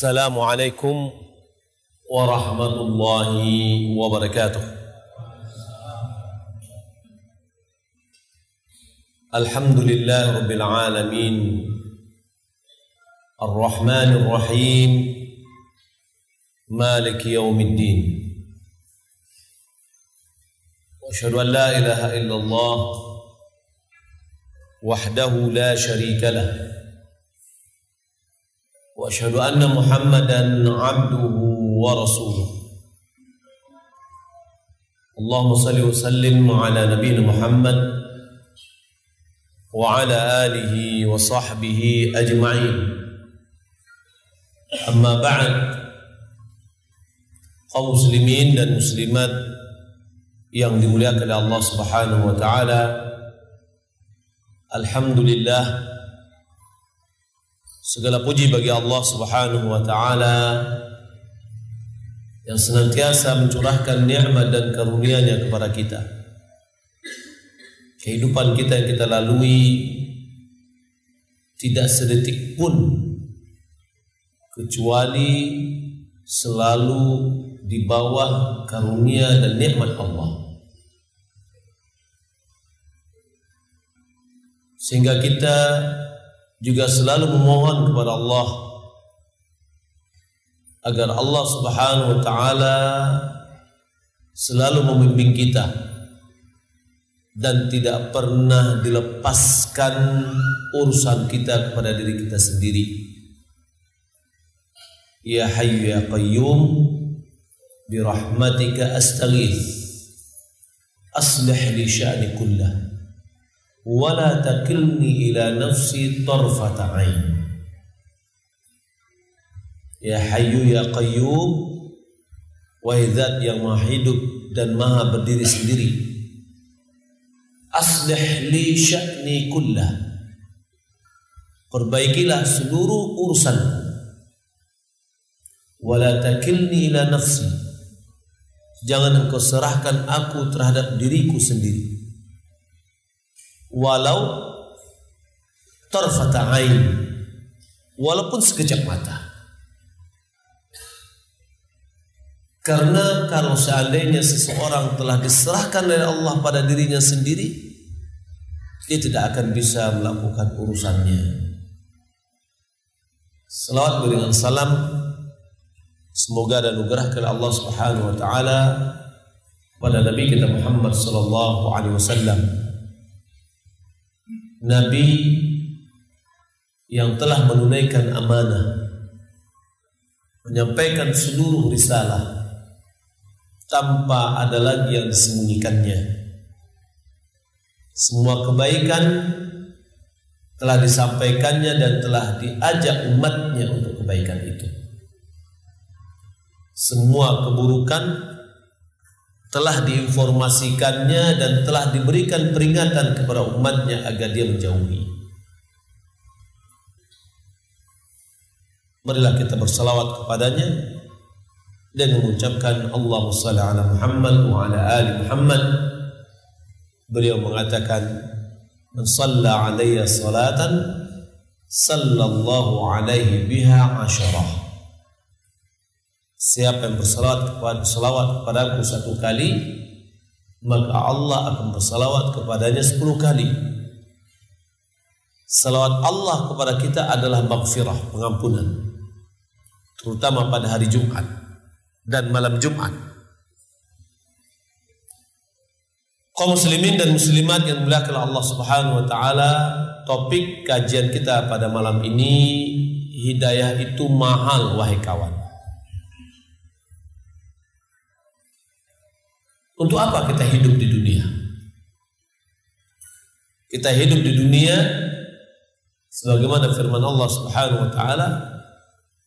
السلام عليكم ورحمة الله وبركاته. الحمد لله رب العالمين. الرحمن الرحيم. مالك يوم الدين. وأشهد أن لا إله إلا الله وحده لا شريك له. واشهد ان محمدا عبده ورسوله اللهم صل وسلم على نبينا محمد وعلى اله وصحبه اجمعين اما بعد kaum muslimin dan muslimat yang dimuliakan oleh Allah Subhanahu wa taala alhamdulillah Segala puji bagi Allah Subhanahu wa taala yang senantiasa mencurahkan nikmat dan karunia-Nya kepada kita. Kehidupan kita yang kita lalui tidak sedetik pun kecuali selalu di bawah karunia dan nikmat Allah. Sehingga kita juga selalu memohon kepada Allah agar Allah Subhanahu wa taala selalu membimbing kita dan tidak pernah dilepaskan urusan kita kepada diri kita sendiri. Ya Hayyu ya Qayyum bi rahmatika astaghith aslih li sya'ni kullahu wala takilni ila nafsi tarfata ain. Ya hayyu ya qayyum wahai zat yang maha hidup dan maha berdiri sendiri aslih li sya'ni kullah. Perbaikilah seluruh urusanku. Wala takilni ila nafsi. Jangan engkau serahkan aku terhadap diriku sendiri walau tarfata ain. Walaupun sekejap mata. Karena kalau seandainya seseorang telah diserahkan oleh Allah pada dirinya sendiri dia tidak akan bisa melakukan urusannya. Selawat berikan salam semoga dan nugerah kepada Allah Subhanahu wa taala pada Nabi kita Muhammad sallallahu alaihi wasallam Nabi yang telah menunaikan amanah menyampaikan seluruh risalah tanpa ada lagi yang disembunyikannya. Semua kebaikan telah disampaikannya dan telah diajak umatnya untuk kebaikan itu. Semua keburukan telah diinformasikannya dan telah diberikan peringatan kepada umatnya agar dia menjauhi. Marilah kita bersalawat kepadanya dan mengucapkan Allahumma salli ala Muhammad wa ala ali Muhammad. Beliau mengatakan, "Man shalla alayya salatan sallallahu alaihi biha asyarah." Siapa yang bersalawat kepada salawat kepadaku satu kali, maka Allah akan bersalawat kepadanya sepuluh kali. Salawat Allah kepada kita adalah maghfirah, pengampunan. Terutama pada hari Jumat dan malam Jumat. Kaum muslimin dan muslimat yang dimuliakan Allah Subhanahu wa taala, topik kajian kita pada malam ini hidayah itu mahal wahai kawan. Untuk apa kita hidup di dunia? Kita hidup di dunia sebagaimana firman Allah Subhanahu wa taala,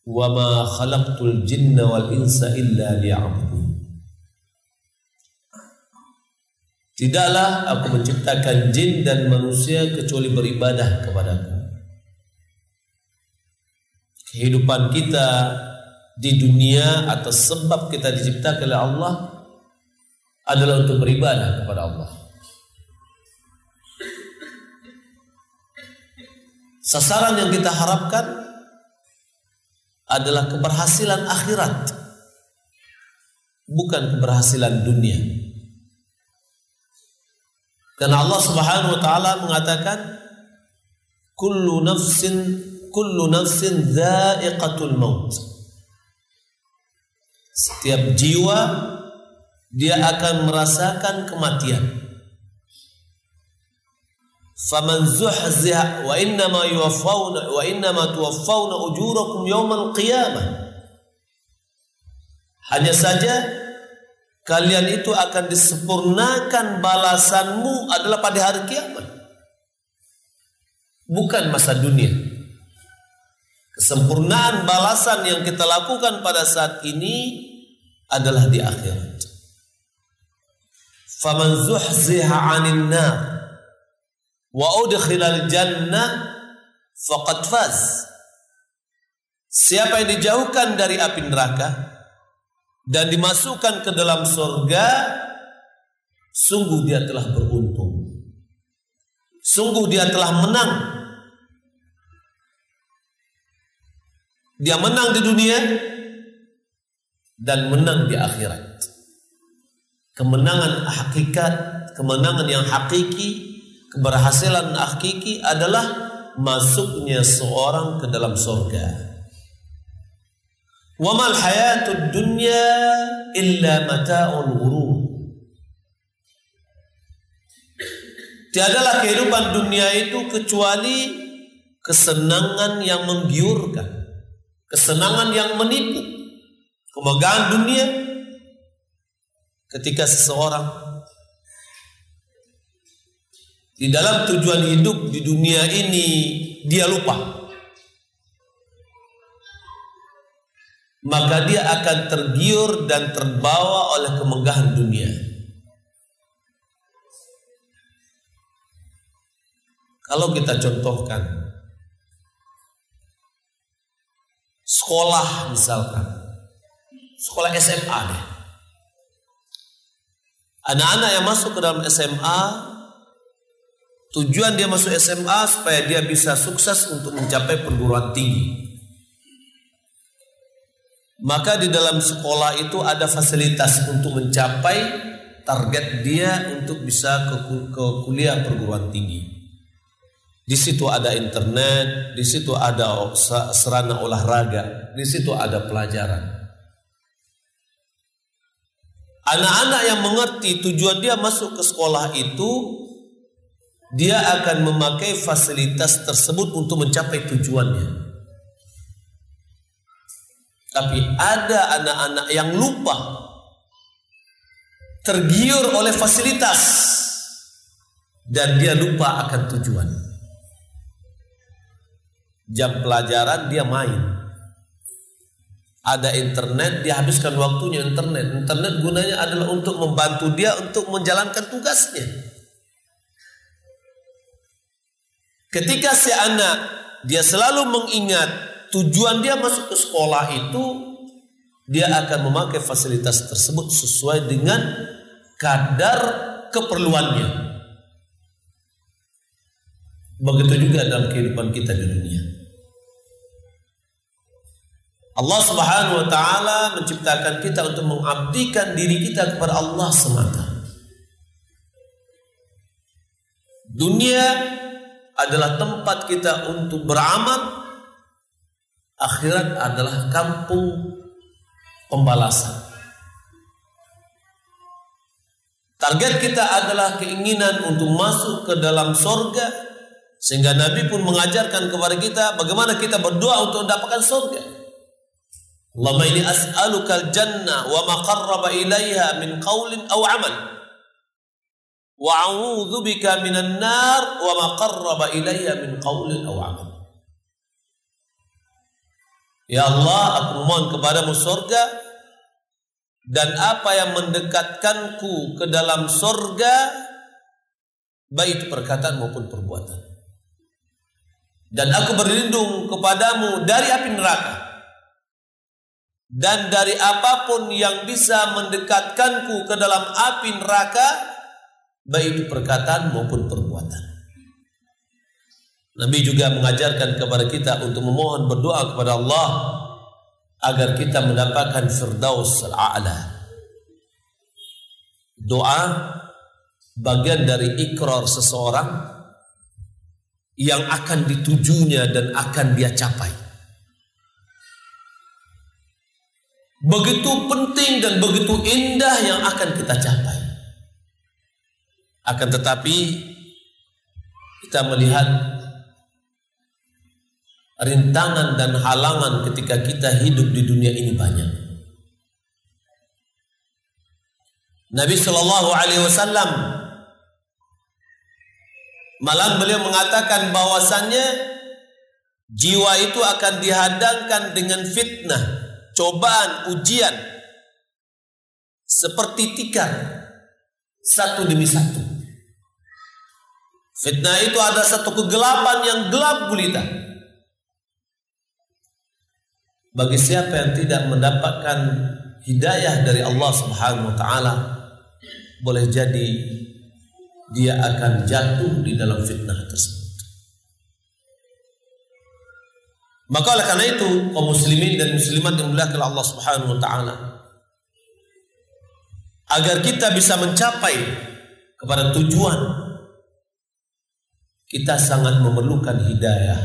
"Wa ma khalaqtul jinna wal insa illa liya'budun." Tidaklah aku menciptakan jin dan manusia kecuali beribadah kepadaku. Kehidupan kita di dunia atas sebab kita diciptakan oleh Allah adalah untuk beribadah kepada Allah. Sasaran yang kita harapkan adalah keberhasilan akhirat bukan keberhasilan dunia. Karena Allah Subhanahu wa taala mengatakan kullu nafsin kullu nafsin dha'iqatul maut. Setiap jiwa dia akan merasakan kematian. Faman zuhziha wa innama yuwaffawna wa innama tuwaffawna ujurakum yawmal qiyamah. Hanya saja kalian itu akan disempurnakan balasanmu adalah pada hari kiamat. Bukan masa dunia. Kesempurnaan balasan yang kita lakukan pada saat ini adalah di akhirat. Siapa yang dijauhkan dari api neraka dan dimasukkan ke dalam surga, sungguh dia telah beruntung. Sungguh dia telah menang. Dia menang di dunia dan menang di akhirat. Kemenangan hakikat, kemenangan yang hakiki keberhasilan hakiki adalah masuknya seorang ke dalam surga. Wa mal hayatud dunya illa mata'ul ghurur. Tiadalah kehidupan dunia itu kecuali kesenangan yang menggiurkan, kesenangan yang menipu, kemegahan dunia ketika seseorang di dalam tujuan hidup di dunia ini dia lupa. Maka dia akan tergiur dan terbawa oleh kemegahan dunia. Kalau kita contohkan sekolah misalkan, sekolah SMA deh. Anak-anak yang masuk ke dalam SMA Tujuan dia masuk SMA supaya dia bisa sukses untuk mencapai perguruan tinggi. Maka di dalam sekolah itu ada fasilitas untuk mencapai target dia untuk bisa ke, kuliah perguruan tinggi. Di situ ada internet, di situ ada serana olahraga, di situ ada pelajaran. Anak-anak yang mengerti tujuan dia masuk ke sekolah itu dia akan memakai fasilitas tersebut untuk mencapai tujuannya. Tapi ada anak-anak yang lupa tergiur oleh fasilitas dan dia lupa akan tujuan. Jam pelajaran dia main. Ada internet, dia habiskan waktunya internet. Internet gunanya adalah untuk membantu dia untuk menjalankan tugasnya. Ketika si anak dia selalu mengingat tujuan dia masuk ke sekolah itu dia akan memakai fasilitas tersebut sesuai dengan kadar keperluannya. Begitu juga dalam kehidupan kita di dunia. Allah Subhanahu wa taala menciptakan kita untuk mengabdikan diri kita kepada Allah semata. Dunia adalah tempat kita untuk beramal, akhirat adalah kampung pembalasan. Target kita adalah keinginan untuk masuk ke dalam sorga sehingga Nabi pun mengajarkan kepada kita bagaimana kita berdoa untuk mendapatkan sorga. Allahumma ini as'alukal jannah wa ma qarraba ilaiha min qawlin aw amal wa a'udzu bika minan nar wa ma qarraba ilayya min qaulin aw amal. Ya Allah, aku mohon kepadamu surga dan apa yang mendekatkanku ke dalam surga baik perkataan maupun perbuatan. Dan aku berlindung kepadamu dari api neraka dan dari apa pun yang bisa mendekatkanku ke dalam api neraka baik perkataan maupun perbuatan. Nabi juga mengajarkan kepada kita untuk memohon berdoa kepada Allah agar kita mendapatkan firdaus al-a'la. Doa bagian dari ikrar seseorang yang akan ditujunya dan akan dia capai. Begitu penting dan begitu indah yang akan kita capai. Akan tetapi kita melihat rintangan dan halangan ketika kita hidup di dunia ini banyak. Nabi Shallallahu Alaihi Wasallam malah beliau mengatakan bahwasannya jiwa itu akan dihadangkan dengan fitnah, cobaan, ujian seperti tikar satu demi satu. Fitnah itu ada satu kegelapan yang gelap gulita. Bagi siapa yang tidak mendapatkan hidayah dari Allah Subhanahu wa taala, boleh jadi dia akan jatuh di dalam fitnah tersebut. Maka oleh karena itu kaum muslimin dan muslimat yang mulia Allah Subhanahu wa taala agar kita bisa mencapai kepada tujuan kita sangat memerlukan hidayah.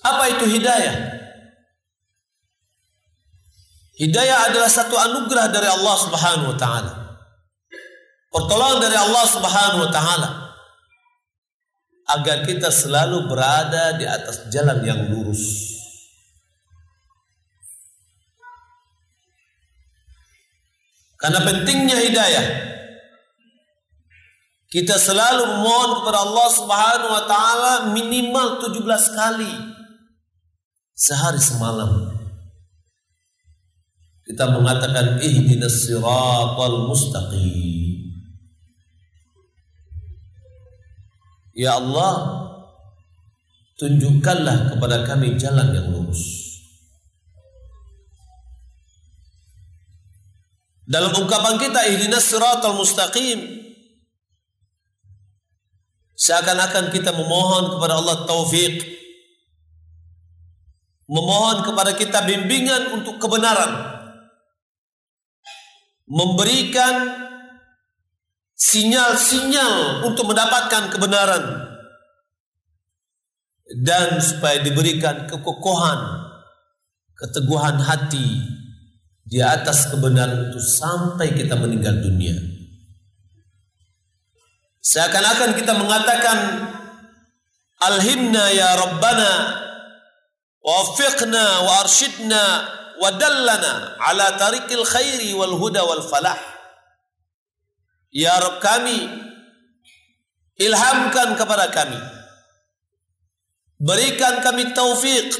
Apa itu hidayah? Hidayah adalah satu anugerah dari Allah Subhanahu wa taala. Pertolongan dari Allah Subhanahu wa taala agar kita selalu berada di atas jalan yang lurus. Karena pentingnya hidayah kita selalu memohon kepada Allah Subhanahu wa taala minimal 17 kali sehari semalam. Kita mengatakan ihdinas siratal mustaqim. Ya Allah, tunjukkanlah kepada kami jalan yang lurus. Dalam ungkapan kita ihdinas siratal mustaqim, Seakan-akan kita memohon kepada Allah taufik. Memohon kepada kita bimbingan untuk kebenaran. Memberikan sinyal-sinyal untuk mendapatkan kebenaran. Dan supaya diberikan kekokohan, keteguhan hati di atas kebenaran itu sampai kita meninggal dunia. Seakan-akan kita mengatakan Alhimna ya Rabbana Wafiqna wa arshidna wa dallana ala tariqil khairi wal huda wal falah Ya Rabb kami ilhamkan kepada kami. Berikan kami taufik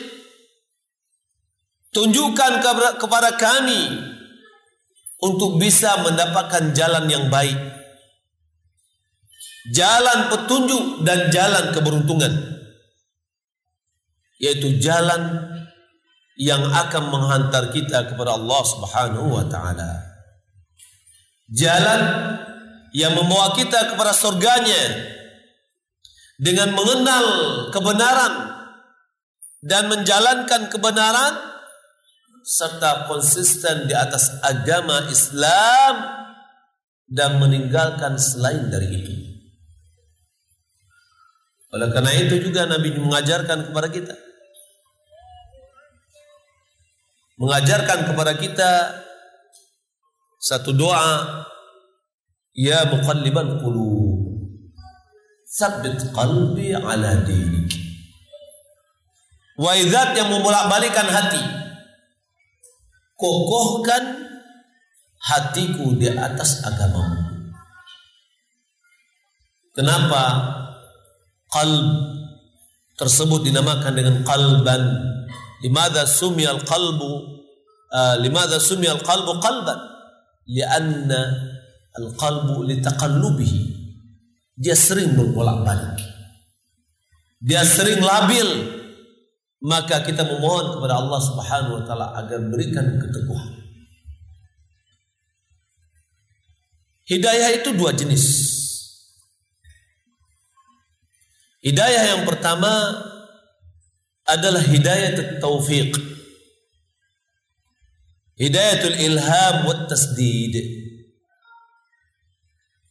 tunjukkan kepada kami untuk bisa mendapatkan jalan yang baik. Jalan petunjuk dan jalan keberuntungan. Yaitu jalan yang akan menghantar kita kepada Allah Subhanahu wa taala. Jalan yang membawa kita kepada surganya dengan mengenal kebenaran dan menjalankan kebenaran serta konsisten di atas agama Islam dan meninggalkan selain dari itu. Oleh karena itu juga Nabi mengajarkan kepada kita mengajarkan kepada kita satu doa ya muqalliban qulub. Sabbit qalbi ala dinik. Wa yang membolak-balikan hati kokohkan hatiku di atas agamamu. Kenapa? Qalb tersebut dinamakan dengan qalban. Limadha sumiyal qalbu uh, limadha sumiyal qalbu qalban? Lianna al qalbu litaqallubihi dia sering berbolak-balik. Dia sering labil. Maka kita memohon kepada Allah Subhanahu wa taala agar berikan keteguhan. Hidayah itu dua jenis. Hidayah yang pertama adalah hidayah taufiq. Hidayatul ilham wa tasdid.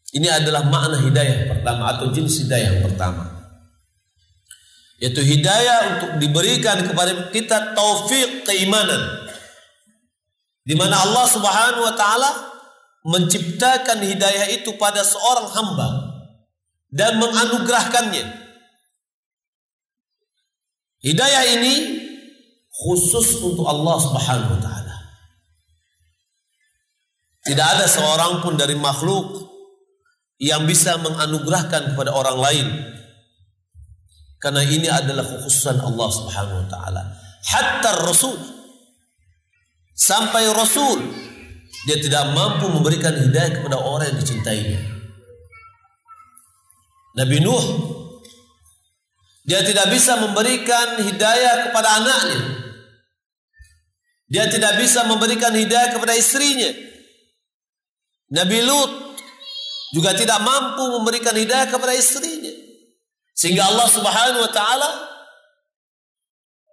Ini adalah makna hidayah pertama atau jenis hidayah pertama. Yaitu hidayah untuk diberikan kepada kita taufik keimanan. Di mana Allah Subhanahu wa taala menciptakan hidayah itu pada seorang hamba dan menganugerahkannya. Hidayah ini khusus untuk Allah Subhanahu wa taala. Tidak ada seorang pun dari makhluk yang bisa menganugerahkan kepada orang lain. Karena ini adalah khususan Allah Subhanahu wa taala. Hatta Rasul sampai Rasul dia tidak mampu memberikan hidayah kepada orang yang dicintainya. Nabi Nuh dia tidak bisa memberikan hidayah kepada anaknya. Dia tidak bisa memberikan hidayah kepada istrinya. Nabi Lut juga tidak mampu memberikan hidayah kepada istrinya. Sehingga Allah Subhanahu wa taala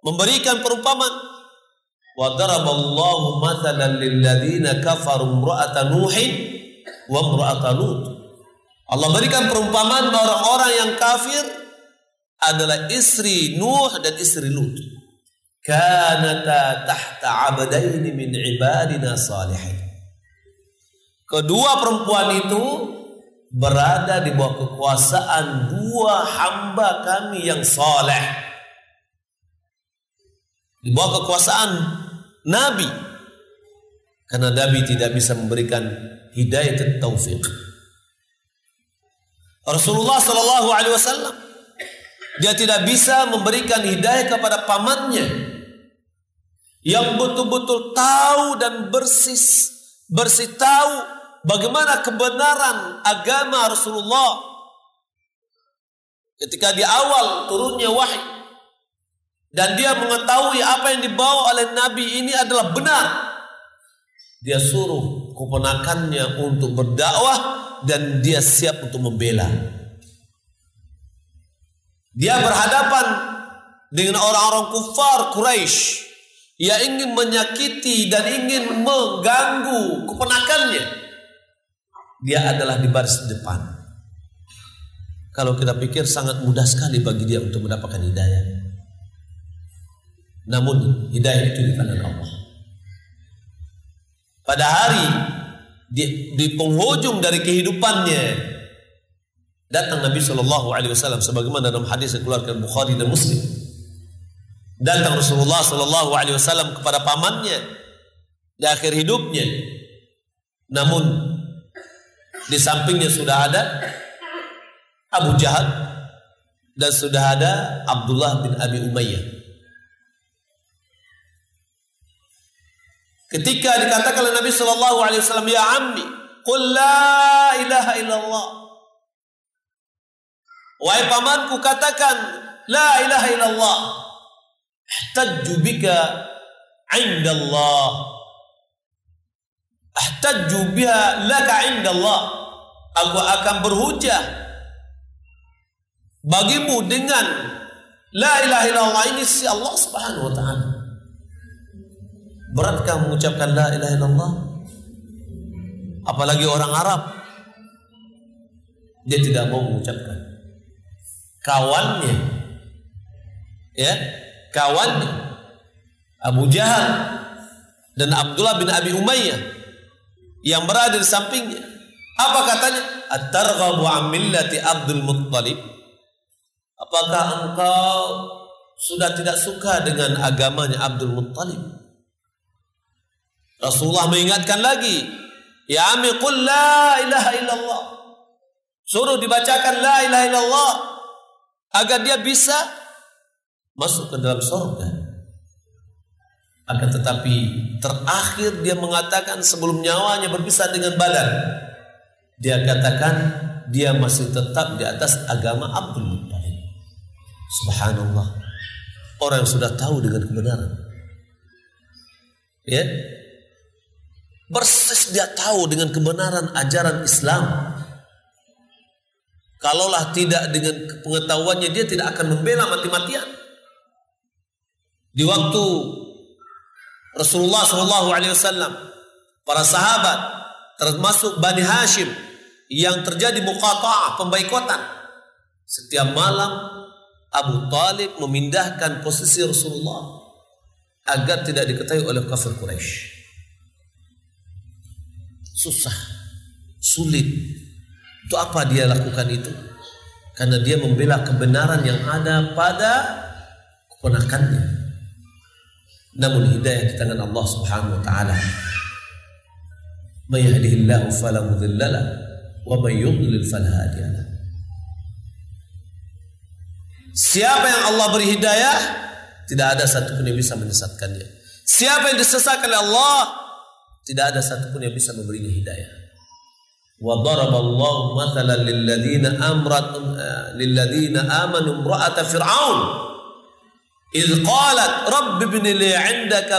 memberikan perumpamaan wa daraballahu mathalan lil ladzina kafaru imra'ata nuhin wa imra'ata lut. Allah berikan perumpamaan orang-orang yang kafir adalah istri Nuh dan istri Lut. Kanata tahta abdaini min ibadina salihin. Kedua perempuan itu berada di bawah kekuasaan dua hamba kami yang saleh. Di bawah kekuasaan Nabi. Karena Nabi tidak bisa memberikan hidayah taufik. Rasulullah Shallallahu Alaihi Wasallam dia tidak bisa memberikan hidayah kepada pamannya yang betul-betul tahu dan bersih bersih tahu bagaimana kebenaran agama Rasulullah? Ketika di awal turunnya wahyu dan dia mengetahui apa yang dibawa oleh Nabi ini adalah benar. Dia suruh keponakannya untuk berdakwah dan dia siap untuk membela. Dia berhadapan dengan orang-orang kufar Quraisy yang ingin menyakiti dan ingin mengganggu keponakannya. Dia adalah di baris depan. Kalau kita pikir sangat mudah sekali bagi dia untuk mendapatkan hidayah. Namun hidayah itu di tangan Allah. Pada hari di, di penghujung dari kehidupannya Datang Nabi Shallallahu Alaihi Wasallam sebagaimana dalam hadis yang keluarkan Bukhari dan Muslim. Datang Rasulullah Shallallahu Alaihi Wasallam kepada pamannya di akhir hidupnya. Namun di sampingnya sudah ada Abu Jahal dan sudah ada Abdullah bin Abi Umayyah. Ketika dikatakan oleh Nabi Shallallahu Alaihi Wasallam, ya ammi, qul la ilaha illallah. Wahai pamanku katakan la ilaha illallah. Ihtajju bika Allah. Ihtajju biha laka Allah. Aku akan berhujah bagimu dengan la ilaha illallah ini si Allah Subhanahu wa taala. Beratkah mengucapkan la ilaha illallah? Apalagi orang Arab dia tidak mau mengucapkan kawannya ya kawannya Abu Jahal dan Abdullah bin Abi Umayyah yang berada di sampingnya. Apa katanya? At-targhabu millati Abdul Muttalib. Apakah engkau sudah tidak suka dengan agamanya Abdul Muttalib? Rasulullah mengingatkan lagi ya ami qul la ilaha illallah. Suruh dibacakan la ilaha illallah agar dia bisa masuk ke dalam surga. Akan tetapi terakhir dia mengatakan sebelum nyawanya berpisah dengan badan, dia katakan dia masih tetap di atas agama Abdul Muttalib. Subhanallah. Orang yang sudah tahu dengan kebenaran. Ya. Persis dia tahu dengan kebenaran ajaran Islam. Kalaulah tidak dengan pengetahuannya dia tidak akan membela mati-matian. Di waktu Rasulullah Shallallahu Alaihi Wasallam, para sahabat termasuk Bani Hashim yang terjadi muqata'ah pembaikotan. Setiap malam Abu Talib memindahkan posisi Rasulullah agar tidak diketahui oleh kafir Quraisy. Susah, sulit. Itu apa dia lakukan itu? Karena dia membela kebenaran yang ada pada keponakannya. Namun hidayah di tangan Allah Subhanahu wa taala. May yahdihillahu fala mudhillalah wa may yudlil fala hadiyalah. Siapa yang Allah beri hidayah, tidak ada satupun yang bisa menyesatkannya. Siapa yang disesatkan oleh Allah, tidak ada satupun yang bisa memberinya hidayah. Wa daraballahu mathalan lil ladzina amrat lil amanu imra'ata fir'aun Idh Rabb rabbi ibni li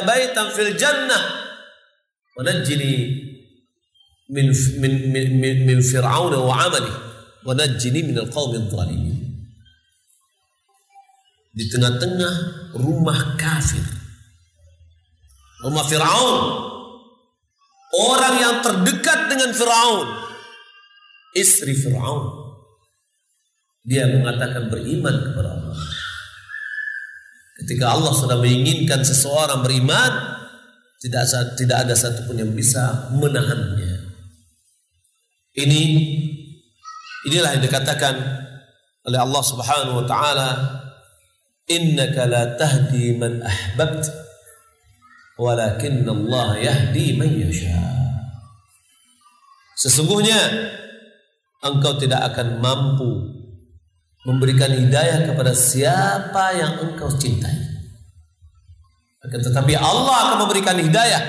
baitan fil jannah wanajjini min min min min fir'aun wa 'amalihi wanajjini min alqaumiz zalim. Di tengah-tengah rumah kafir. Rumah Firaun. Orang yang terdekat dengan Firaun. Istri Firaun. Dia mengatakan beriman kepada Allah. Ketika Allah sudah menginginkan seseorang beriman, tidak tidak ada satupun yang bisa menahannya. Ini inilah yang dikatakan oleh Allah Subhanahu wa taala innaka la tahdi man ahbabt walakin Allah yahdi man yasha sesungguhnya engkau tidak akan mampu memberikan hidayah kepada siapa yang engkau cintai. Akan tetapi Allah akan memberikan hidayah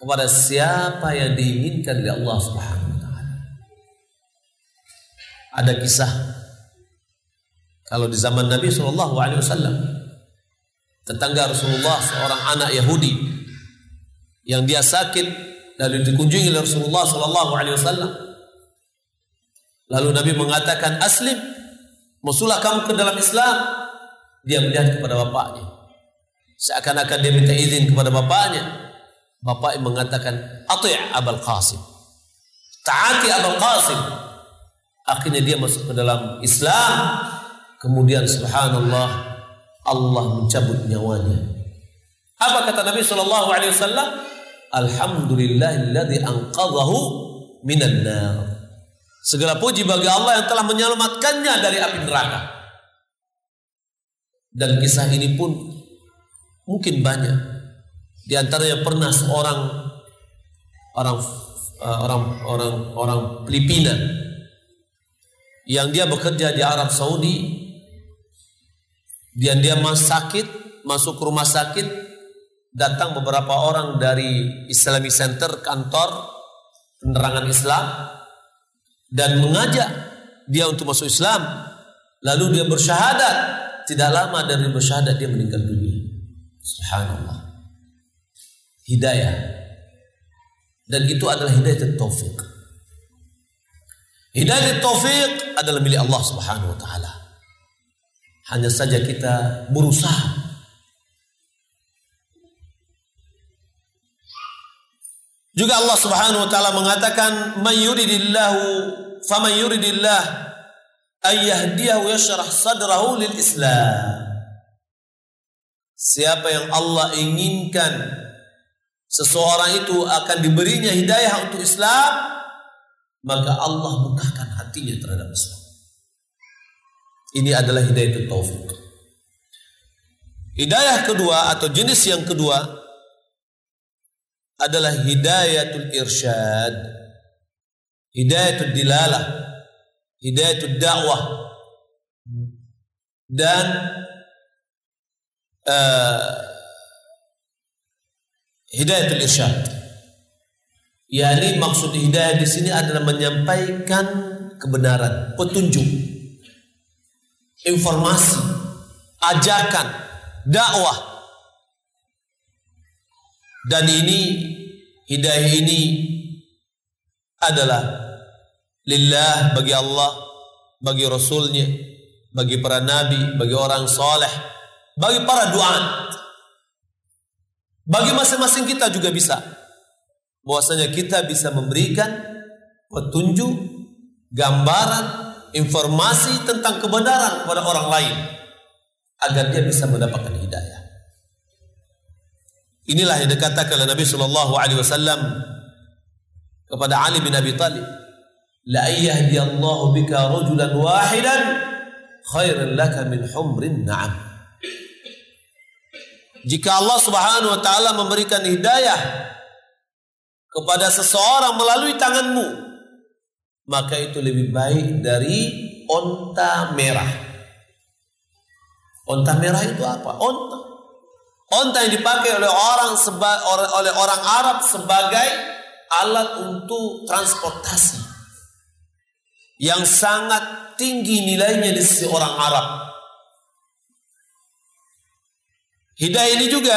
kepada siapa yang diinginkan oleh Allah Subhanahu wa taala. Ada kisah kalau di zaman Nabi Shallallahu Alaihi Wasallam, tetangga Rasulullah seorang anak Yahudi yang dia sakit lalu dikunjungi oleh Rasulullah Shallallahu Alaihi Wasallam. Lalu Nabi mengatakan aslim, musulah kamu ke dalam Islam. Dia melihat kepada bapaknya. Seakan-akan dia minta izin kepada bapaknya. Bapak mengatakan, Ati' Abul Qasim. Taati Abul Qasim. Akhirnya dia masuk ke dalam Islam Kemudian subhanallah Allah mencabut nyawanya. Apa kata Nabi Shallallahu Alaihi Wasallam? Alhamdulillahilladzi anqadhahu minan nar. Segala puji bagi Allah yang telah menyelamatkannya dari api neraka. Dan kisah ini pun mungkin banyak. Di antaranya pernah seorang orang uh, orang orang orang Filipina yang dia bekerja di Arab Saudi dia dia masuk sakit, masuk rumah sakit, datang beberapa orang dari Islamic Center kantor penerangan Islam dan mengajak dia untuk masuk Islam. Lalu dia bersyahadat. Tidak lama dari bersyahadat dia meninggal dunia. Subhanallah. Hidayah. Dan itu adalah hidayah taufik. Hidayah taufik adalah milik Allah Subhanahu wa taala. Hanya saja kita berusaha Juga Allah Subhanahu wa taala mengatakan may yuridillahu faman yuridillah yashrah sadrahu lil Islam. Siapa yang Allah inginkan seseorang itu akan diberinya hidayah untuk Islam, maka Allah bukakan hatinya terhadap Islam. Ini adalah hidayah taufik. Hidayah kedua atau jenis yang kedua adalah hidayatul irsyad, hidayatul dilalah, hidayatul dakwah dan uh, hidayatul irsyad. Yani maksud hidayah di sini adalah menyampaikan kebenaran, petunjuk informasi, ajakan, dakwah. Dan ini hidayah ini adalah lillah bagi Allah, bagi Rasulnya, bagi para nabi, bagi orang soleh, bagi para duat. Bagi masing-masing kita juga bisa. Bahwasanya kita bisa memberikan petunjuk, gambaran, informasi tentang kebenaran kepada orang lain agar dia bisa mendapatkan hidayah. Inilah yang dikatakan oleh Nabi Shallallahu Alaihi Wasallam kepada Ali bin Abi Thalib, la Allah bika rajulan wahidan khairan laka min humrin na'am. Jika Allah Subhanahu wa taala memberikan hidayah kepada seseorang melalui tanganmu, maka itu lebih baik dari onta merah. Onta merah itu apa? Onta. Onta yang dipakai oleh orang seba, oleh orang Arab sebagai alat untuk transportasi yang sangat tinggi nilainya di sisi orang Arab. Hidayah ini juga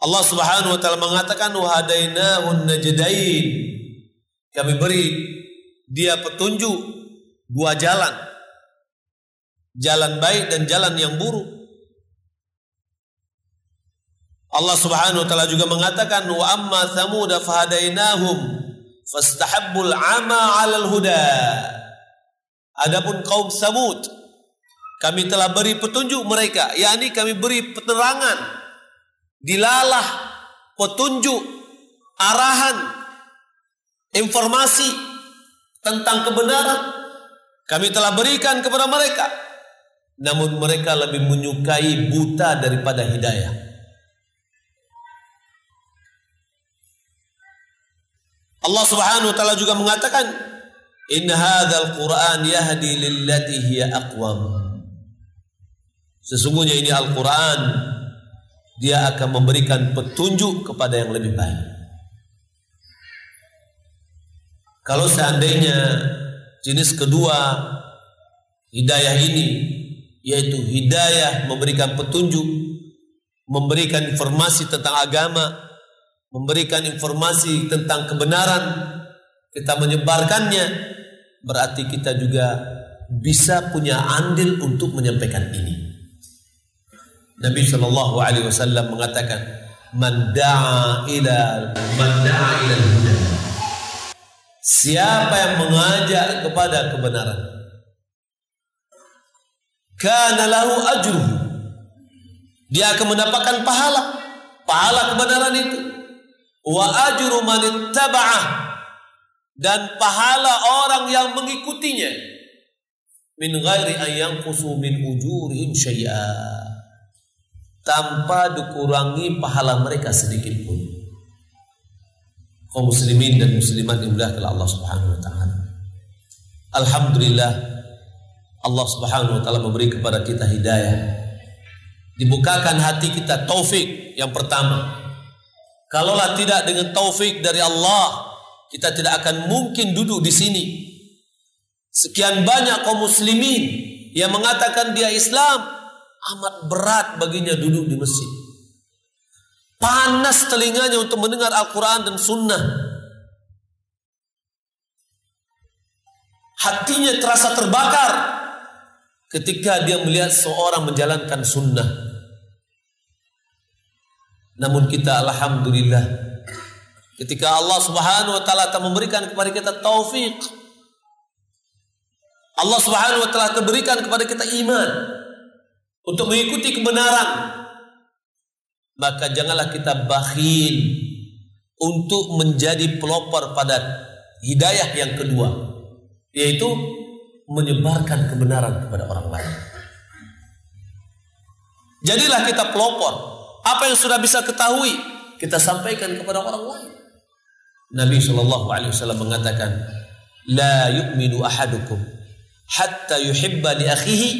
Allah Subhanahu wa taala mengatakan wa hadainahun najdain. Kami beri dia petunjuk dua jalan. Jalan baik dan jalan yang buruk. Allah Subhanahu wa taala juga mengatakan wa amma thamud fahadainahum fastahabbul ama 'alal huda. Adapun kaum Samud kami telah beri petunjuk mereka, yakni kami beri penerangan, dilalah, petunjuk, arahan, informasi tentang kebenaran kami telah berikan kepada mereka. Namun mereka lebih menyukai buta daripada hidayah. Allah Subhanahu wa taala juga mengatakan, "In hadzal Qur'an yahdi lillati hiya aqwam." Sesungguhnya ini Al-Quran Dia akan memberikan petunjuk kepada yang lebih baik Kalau seandainya jenis kedua Hidayah ini Yaitu hidayah memberikan petunjuk Memberikan informasi tentang agama Memberikan informasi tentang kebenaran Kita menyebarkannya Berarti kita juga bisa punya andil untuk menyampaikan ini Nabi Shallallahu Alaihi Wasallam mengatakan, "Man da'a ila ila huda." Siapa yang mengajak kepada kebenaran, kana lahu ajruhu. Dia akan mendapatkan pahala, pahala kebenaran itu. Wa ajru man dan pahala orang yang mengikutinya min ghairi an yanqusu min ujurihim syai'a tanpa dikurangi pahala mereka sedikit pun. Kaum muslimin dan muslimat yang dimuliakan Allah Subhanahu wa taala. Alhamdulillah Allah Subhanahu wa taala memberi kepada kita hidayah. Dibukakan hati kita taufik yang pertama. Kalaulah tidak dengan taufik dari Allah, kita tidak akan mungkin duduk di sini. Sekian banyak kaum muslimin yang mengatakan dia Islam, amat berat baginya duduk di masjid. Panas telinganya untuk mendengar Al-Quran dan Sunnah. Hatinya terasa terbakar ketika dia melihat seorang menjalankan sunnah. Namun kita Alhamdulillah ketika Allah Subhanahu wa taala telah memberikan kepada kita taufik Allah Subhanahu wa taala berikan kepada kita iman untuk mengikuti kebenaran maka janganlah kita bakhil untuk menjadi pelopor pada hidayah yang kedua yaitu menyebarkan kebenaran kepada orang lain. Jadilah kita pelopor apa yang sudah bisa ketahui kita sampaikan kepada orang lain Nabi Shallallahu Alaihi Wasallam mengatakan ahadukum hatta yuhibba li akhihi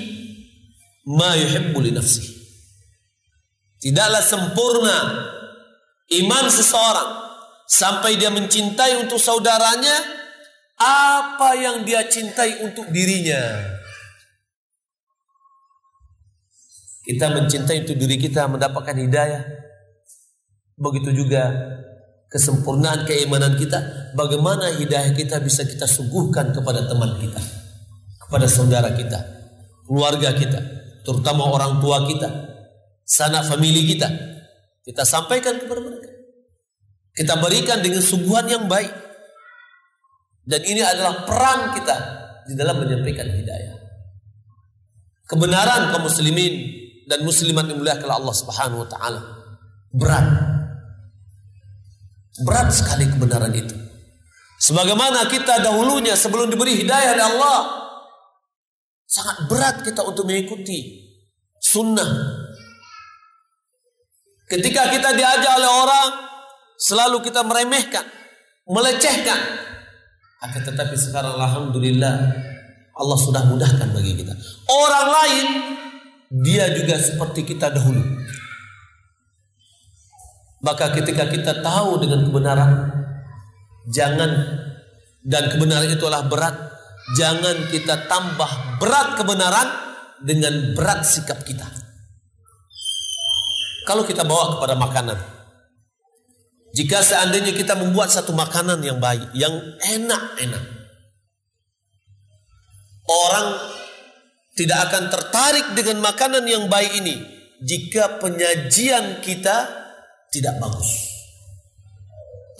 ma yuhibbu li nafsi. Tidaklah sempurna iman seseorang sampai dia mencintai untuk saudaranya apa yang dia cintai untuk dirinya. Kita mencintai untuk diri kita mendapatkan hidayah. Begitu juga kesempurnaan keimanan kita, bagaimana hidayah kita bisa kita suguhkan kepada teman kita, kepada saudara kita, keluarga kita terutama orang tua kita, sanak famili kita. Kita sampaikan kepada mereka. Kita berikan dengan suguhan yang baik. Dan ini adalah peran kita di dalam menyampaikan hidayah. Kebenaran kaum muslimin dan muslimat mulia Allah Subhanahu wa taala berat. Berat sekali kebenaran itu. Sebagaimana kita dahulunya sebelum diberi hidayah oleh Allah sangat berat kita untuk mengikuti sunnah. Ketika kita diajak oleh orang selalu kita meremehkan, melecehkan. Akan tetapi sekarang alhamdulillah Allah sudah mudahkan bagi kita. Orang lain dia juga seperti kita dahulu. Maka ketika kita tahu dengan kebenaran, jangan dan kebenaran itu adalah berat, jangan kita tambah berat kebenaran dengan berat sikap kita. Kalau kita bawa kepada makanan, jika seandainya kita membuat satu makanan yang baik, yang enak-enak, orang tidak akan tertarik dengan makanan yang baik ini jika penyajian kita tidak bagus.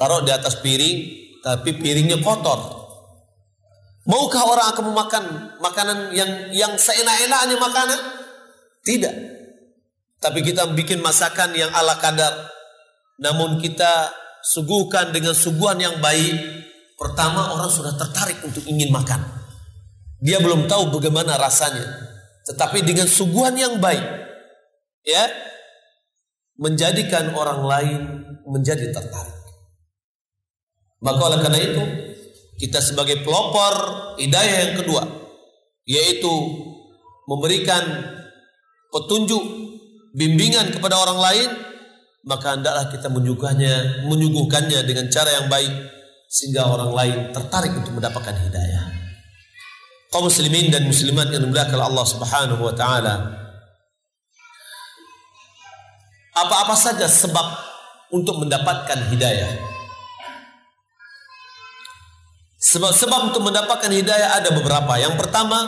Taruh di atas piring, tapi piringnya kotor. Maukah orang akan memakan makanan yang yang seenak-enaknya makanan? Tidak. Tapi kita bikin masakan yang ala kadar. Namun kita suguhkan dengan suguhan yang baik. Pertama orang sudah tertarik untuk ingin makan. Dia belum tahu bagaimana rasanya. Tetapi dengan suguhan yang baik. Ya, menjadikan orang lain menjadi tertarik. Maka oleh karena itu kita sebagai pelopor hidayah yang kedua yaitu memberikan petunjuk bimbingan kepada orang lain maka hendaklah kita menyuguhkannya menyuguhkannya dengan cara yang baik sehingga orang lain tertarik untuk mendapatkan hidayah. Kaum muslimin dan muslimat yang dimuliakan Allah Subhanahu wa taala, apa-apa saja sebab untuk mendapatkan hidayah. Sebab-sebab untuk mendapatkan hidayah ada beberapa. Yang pertama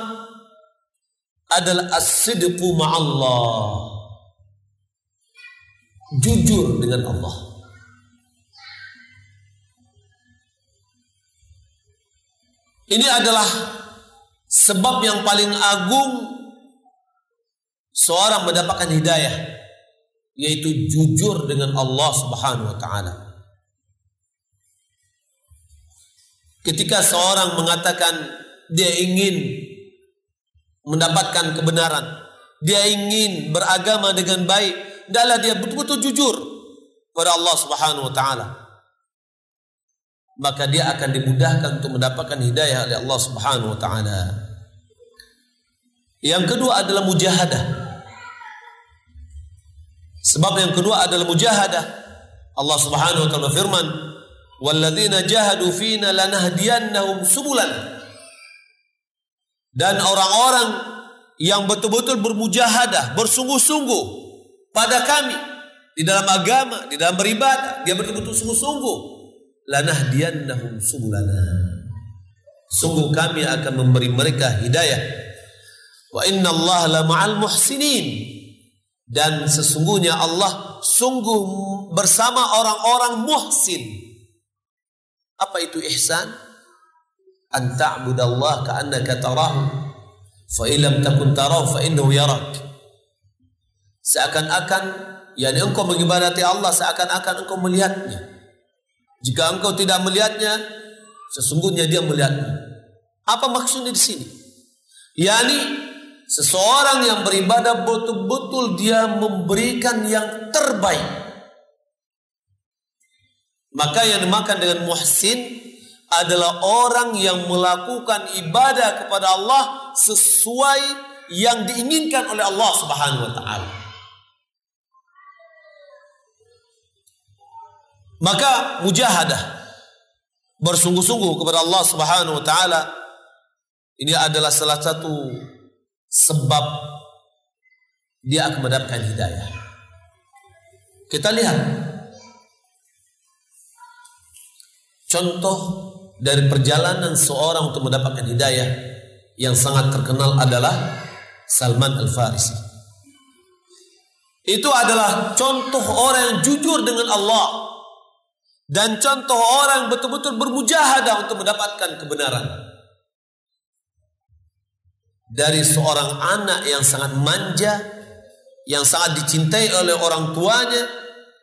adalah as-sidqu ma'allah. Jujur dengan Allah. Ini adalah sebab yang paling agung seorang mendapatkan hidayah yaitu jujur dengan Allah Subhanahu wa taala. Ketika seorang mengatakan dia ingin mendapatkan kebenaran, dia ingin beragama dengan baik, adalah dia betul-betul jujur kepada Allah Subhanahu wa taala. Maka dia akan dimudahkan untuk mendapatkan hidayah oleh Allah Subhanahu wa taala. Yang kedua adalah mujahadah. Sebab yang kedua adalah mujahadah. Allah Subhanahu wa taala firman, "Walladzina jahadu fina lanahdiyannahum subulana." Dan orang-orang yang betul-betul bermujahadah, bersungguh-sungguh pada kami di dalam agama, di dalam beribadah, dia betul-betul sungguh-sungguh. Lanahdiyannahum subulana. Sungguh kami akan memberi mereka hidayah. Wa inna Allah la ma'al muhsinin dan sesungguhnya Allah sungguh bersama orang-orang muhsin. Apa itu ihsan? An ta'budallah ka'annaka tarahu fa illam takun tarahu fa innahu yarak. Seakan-akan yakni engkau mengibadati Allah seakan-akan engkau melihatnya. Jika engkau tidak melihatnya, sesungguhnya dia melihatmu. Apa maksudnya di sini? Yani Seseorang yang beribadah betul-betul dia memberikan yang terbaik. Maka yang dimakan dengan muhsin adalah orang yang melakukan ibadah kepada Allah sesuai yang diinginkan oleh Allah Subhanahu wa taala. Maka mujahadah bersungguh-sungguh kepada Allah Subhanahu wa taala ini adalah salah satu sebab dia akan mendapatkan hidayah. Kita lihat contoh dari perjalanan seorang untuk mendapatkan hidayah yang sangat terkenal adalah Salman Al-Farisi. Itu adalah contoh orang yang jujur dengan Allah dan contoh orang betul-betul bermujahadah untuk mendapatkan kebenaran. Dari seorang anak yang sangat manja, yang sangat dicintai oleh orang tuanya,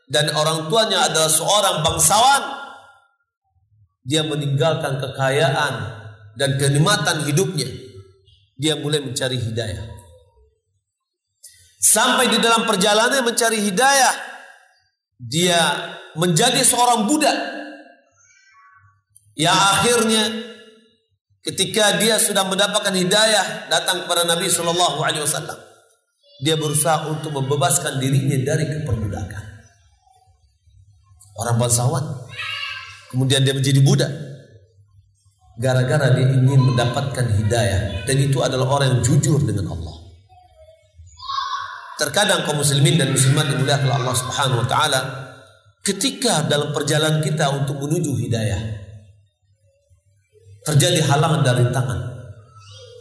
dan orang tuanya adalah seorang bangsawan, dia meninggalkan kekayaan dan kenikmatan hidupnya. Dia mulai mencari hidayah. Sampai di dalam perjalanan mencari hidayah, dia menjadi seorang budak. Yang akhirnya ketika dia sudah mendapatkan hidayah datang kepada Nabi Shallallahu Alaihi Wasallam, dia berusaha untuk membebaskan dirinya dari keperbudakan. Orang bangsawan, kemudian dia menjadi budak. Gara-gara dia ingin mendapatkan hidayah dan itu adalah orang yang jujur dengan Allah. Terkadang kaum muslimin dan muslimat dimuliakan Allah Subhanahu wa taala ketika dalam perjalanan kita untuk menuju hidayah terjadi halangan dari tangan.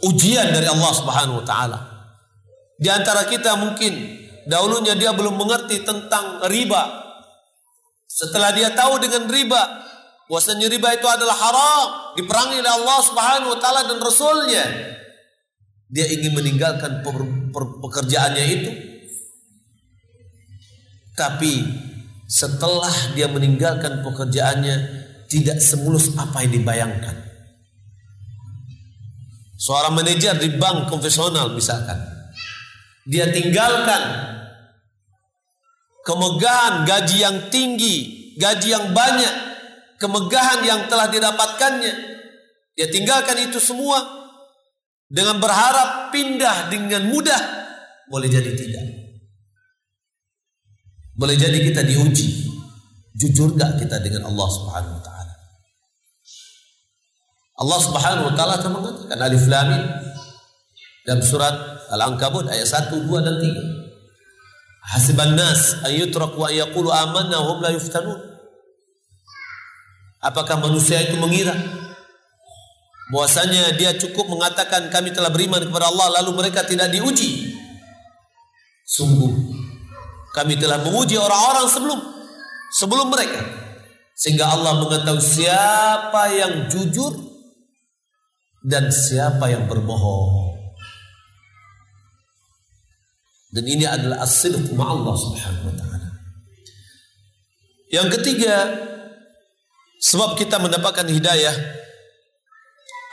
Ujian dari Allah Subhanahu wa taala. Di antara kita mungkin dahulunya dia belum mengerti tentang riba. Setelah dia tahu dengan riba bahwasanya riba itu adalah haram diperangi oleh Allah Subhanahu wa taala dan rasulnya. Dia ingin meninggalkan pekerjaannya itu. Tapi setelah dia meninggalkan pekerjaannya tidak semulus apa yang dibayangkan. Seorang manajer di bank konvensional misalkan. Dia tinggalkan kemegahan gaji yang tinggi, gaji yang banyak, kemegahan yang telah didapatkannya. Dia tinggalkan itu semua dengan berharap pindah dengan mudah boleh jadi tidak. Boleh jadi kita diuji. Jujur gak kita dengan Allah Subhanahu wa taala? Allah Subhanahu wa taala akan mengatakan alif lam dalam surat Al-Ankabut ayat 1, 2 dan 3. Hasiban nas an yutraku an yaqulu amanna hum la yuftanun. Apakah manusia itu mengira bahwasanya dia cukup mengatakan kami telah beriman kepada Allah lalu mereka tidak diuji? Sungguh kami telah menguji orang-orang sebelum sebelum mereka sehingga Allah mengetahui siapa yang jujur dan siapa yang berbohong. Dan ini adalah as-sidq Allah Subhanahu wa taala. Yang ketiga, sebab kita mendapatkan hidayah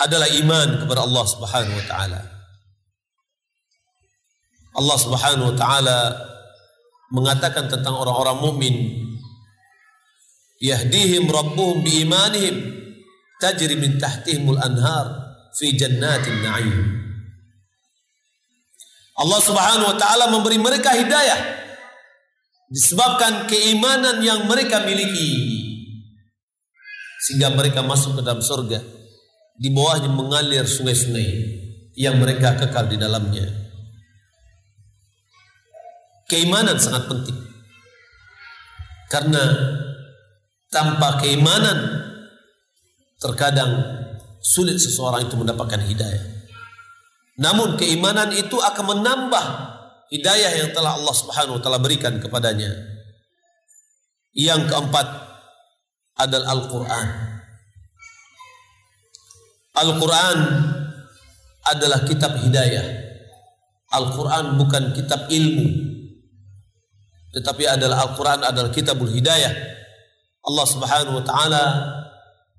adalah iman kepada Allah Subhanahu wa taala. Allah Subhanahu wa taala mengatakan tentang orang-orang mukmin yahdihim rabbuhum biimanihim tajri min tahtihimul anhar fi jannatin na'im. Allah Subhanahu wa taala memberi mereka hidayah disebabkan keimanan yang mereka miliki. Sehingga mereka masuk ke dalam surga. Di bawahnya mengalir sungai-sungai yang mereka kekal di dalamnya. Keimanan sangat penting. Karena tanpa keimanan terkadang sulit seseorang itu mendapatkan hidayah. Namun keimanan itu akan menambah hidayah yang telah Allah Subhanahu wa taala berikan kepadanya. Yang keempat adalah Al-Qur'an. Al-Qur'an adalah kitab hidayah. Al-Quran bukan kitab ilmu tetapi adalah Al-Quran adalah kitabul hidayah. Allah subhanahu wa ta'ala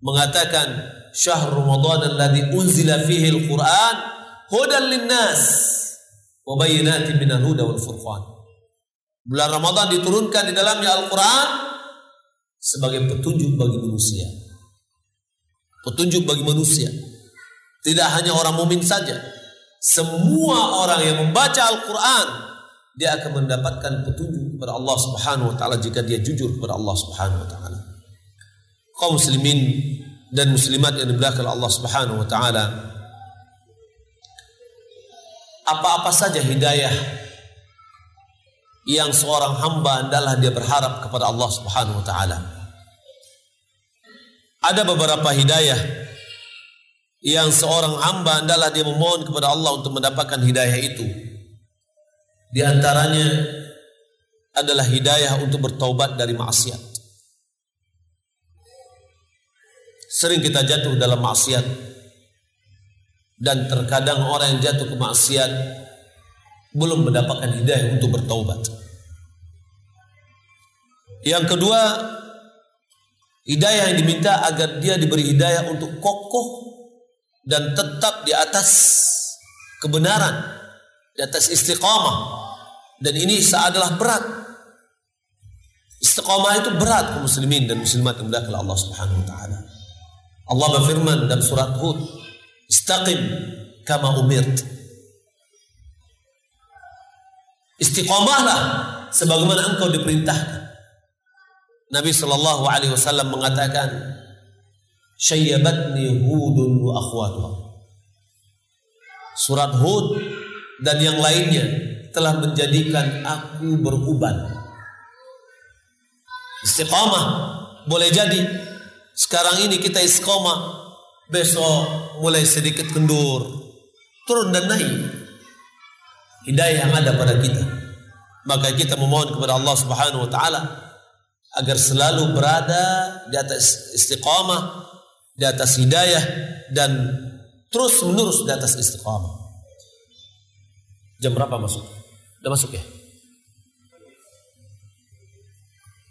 mengatakan syahr Ramadan alladhi unzila fihi al-Quran hudan linnas wa bayyinatin minal huda wal furqan. Bulan Ramadan diturunkan di dalamnya Al-Quran sebagai petunjuk bagi manusia. Petunjuk bagi manusia. Tidak hanya orang mumin saja. Semua orang yang membaca Al-Quran dia akan mendapatkan petunjuk kepada Allah Subhanahu wa taala jika dia jujur kepada Allah Subhanahu wa taala. Kaum muslimin dan muslimat yang dimuliakan Allah Subhanahu wa taala. Apa-apa saja hidayah yang seorang hamba adalah dia berharap kepada Allah Subhanahu wa taala. Ada beberapa hidayah yang seorang hamba adalah dia memohon kepada Allah untuk mendapatkan hidayah itu Di antaranya adalah hidayah untuk bertaubat dari maksiat. Sering kita jatuh dalam maksiat dan terkadang orang yang jatuh ke maksiat belum mendapatkan hidayah untuk bertaubat. Yang kedua, hidayah yang diminta agar dia diberi hidayah untuk kokoh dan tetap di atas kebenaran, di atas istiqamah. Dan ini adalah berat. Istiqamah itu berat kaum muslimin dan muslimat yang Allah Subhanahu wa taala. Allah berfirman dalam surat Hud, "Istaqim kama umirt." Istiqamahlah sebagaimana engkau diperintahkan. Nabi sallallahu alaihi wasallam mengatakan, "Syayyabatni Hudun wa akhwatuha." Surat Hud dan yang lainnya telah menjadikan aku beruban. Istiqamah boleh jadi sekarang ini kita istiqamah, besok mulai sedikit kendur, turun dan naik. Hidayah yang ada pada kita. Maka kita memohon kepada Allah Subhanahu wa taala agar selalu berada di atas istiqamah, di atas hidayah dan terus menerus di atas istiqamah. Jam berapa masuk? Udah masuk ya?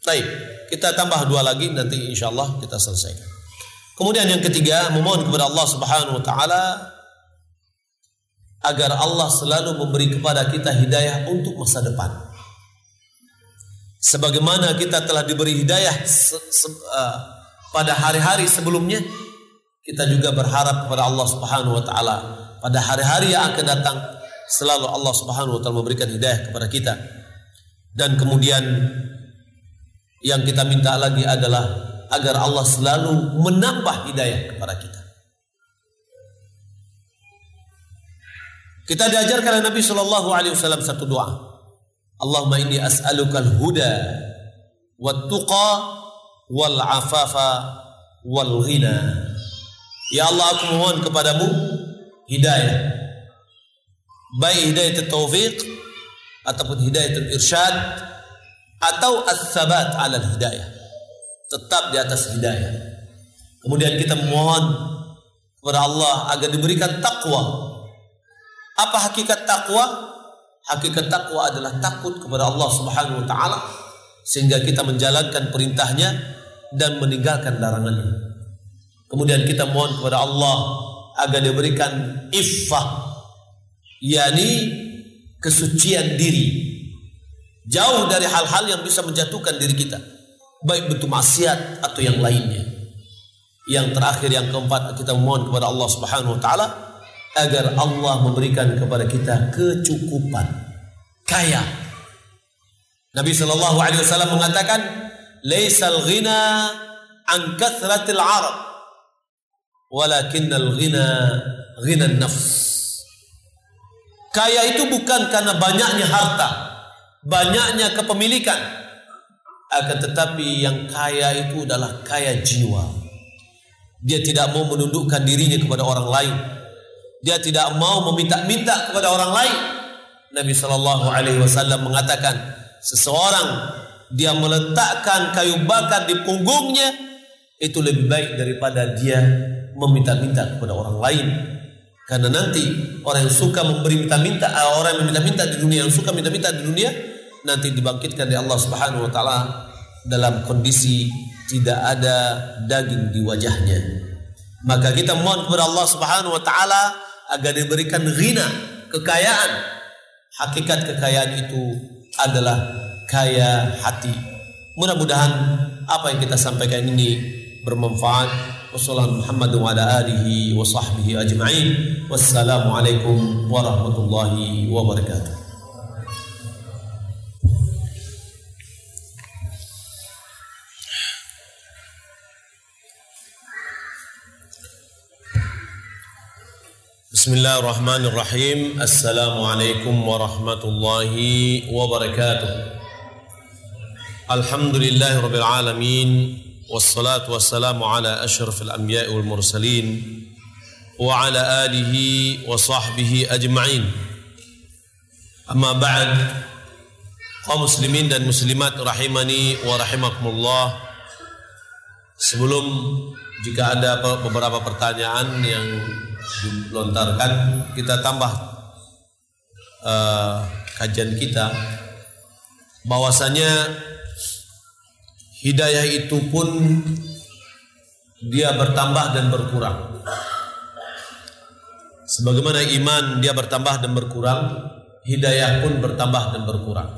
Baik, kita tambah dua lagi nanti insya Allah kita selesaikan. Kemudian yang ketiga, memohon kepada Allah Subhanahu wa taala agar Allah selalu memberi kepada kita hidayah untuk masa depan. Sebagaimana kita telah diberi hidayah se se uh, pada hari-hari sebelumnya, kita juga berharap kepada Allah Subhanahu wa taala pada hari-hari yang akan datang selalu Allah Subhanahu wa taala memberikan hidayah kepada kita. Dan kemudian yang kita minta lagi adalah agar Allah selalu menambah hidayah kepada kita. Kita diajarkan oleh Nabi Shallallahu Alaihi Wasallam satu doa. Allahumma inni as'aluka al-huda wat tuqa wal afafa wal ghina. Ya Allah aku mohon kepadamu hidayah. Baik hidayah taufik ataupun hidayah irsyad atau as-sabat ala hidayah. Tetap di atas hidayah. Kemudian kita mohon kepada Allah agar diberikan takwa. Apa hakikat takwa? Hakikat takwa adalah takut kepada Allah Subhanahu wa taala sehingga kita menjalankan perintahnya dan meninggalkan larangannya. Kemudian kita mohon kepada Allah agar diberikan iffah yakni kesucian diri Jauh dari hal-hal yang bisa menjatuhkan diri kita. Baik bentuk maksiat atau yang lainnya. Yang terakhir yang keempat kita mohon kepada Allah Subhanahu wa taala agar Allah memberikan kepada kita kecukupan, kaya. Nabi sallallahu alaihi wasallam mengatakan, "Laisal ghina an kathratil 'arab, walakinnal ghina ghina nafs." Kaya itu bukan karena banyaknya harta, banyaknya kepemilikan. Akan tetapi yang kaya itu adalah kaya jiwa. Dia tidak mau menundukkan dirinya kepada orang lain. Dia tidak mau meminta-minta kepada orang lain. Nabi Shallallahu Alaihi Wasallam mengatakan seseorang dia meletakkan kayu bakar di punggungnya itu lebih baik daripada dia meminta-minta kepada orang lain karena nanti orang yang suka memberi minta-minta orang yang meminta-minta di dunia yang suka minta-minta di dunia nanti dibangkitkan oleh Allah Subhanahu wa taala dalam kondisi tidak ada daging di wajahnya. Maka kita mohon kepada Allah Subhanahu wa taala agar diberikan ghina, kekayaan. Hakikat kekayaan itu adalah kaya hati. Mudah-mudahan apa yang kita sampaikan ini bermanfaat. وصلى على محمد وعلى آله وصحبه أجمعين. والسلام عليكم ورحمة الله وبركاته. بسم الله الرحمن الرحيم السلام عليكم ورحمة الله وبركاته الحمد لله رب العالمين والصلاة والسلام على أشرف الأنبياء والمرسلين وعلى آله وصحبه أجمعين Amma ba'd kaum muslimin dan muslimat rahimani wa rahimakumullah Sebelum jika ada beberapa pertanyaan yang dilontarkan kita tambah uh, kajian kita bahwasanya hidayah itu pun dia bertambah dan berkurang sebagaimana iman dia bertambah dan berkurang hidayah pun bertambah dan berkurang.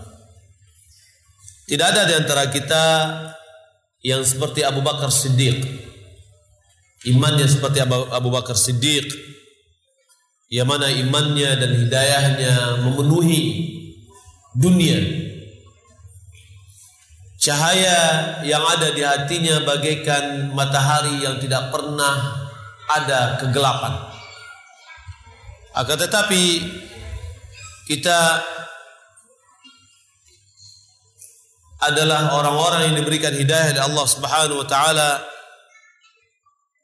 Tidak ada di antara kita yang seperti Abu Bakar Siddiq. Imannya seperti Abu Bakar Siddiq. Yang mana imannya dan hidayahnya memenuhi dunia. Cahaya yang ada di hatinya bagaikan matahari yang tidak pernah ada kegelapan. Akan tetapi kita adalah orang-orang yang diberikan hidayah oleh Allah Subhanahu wa taala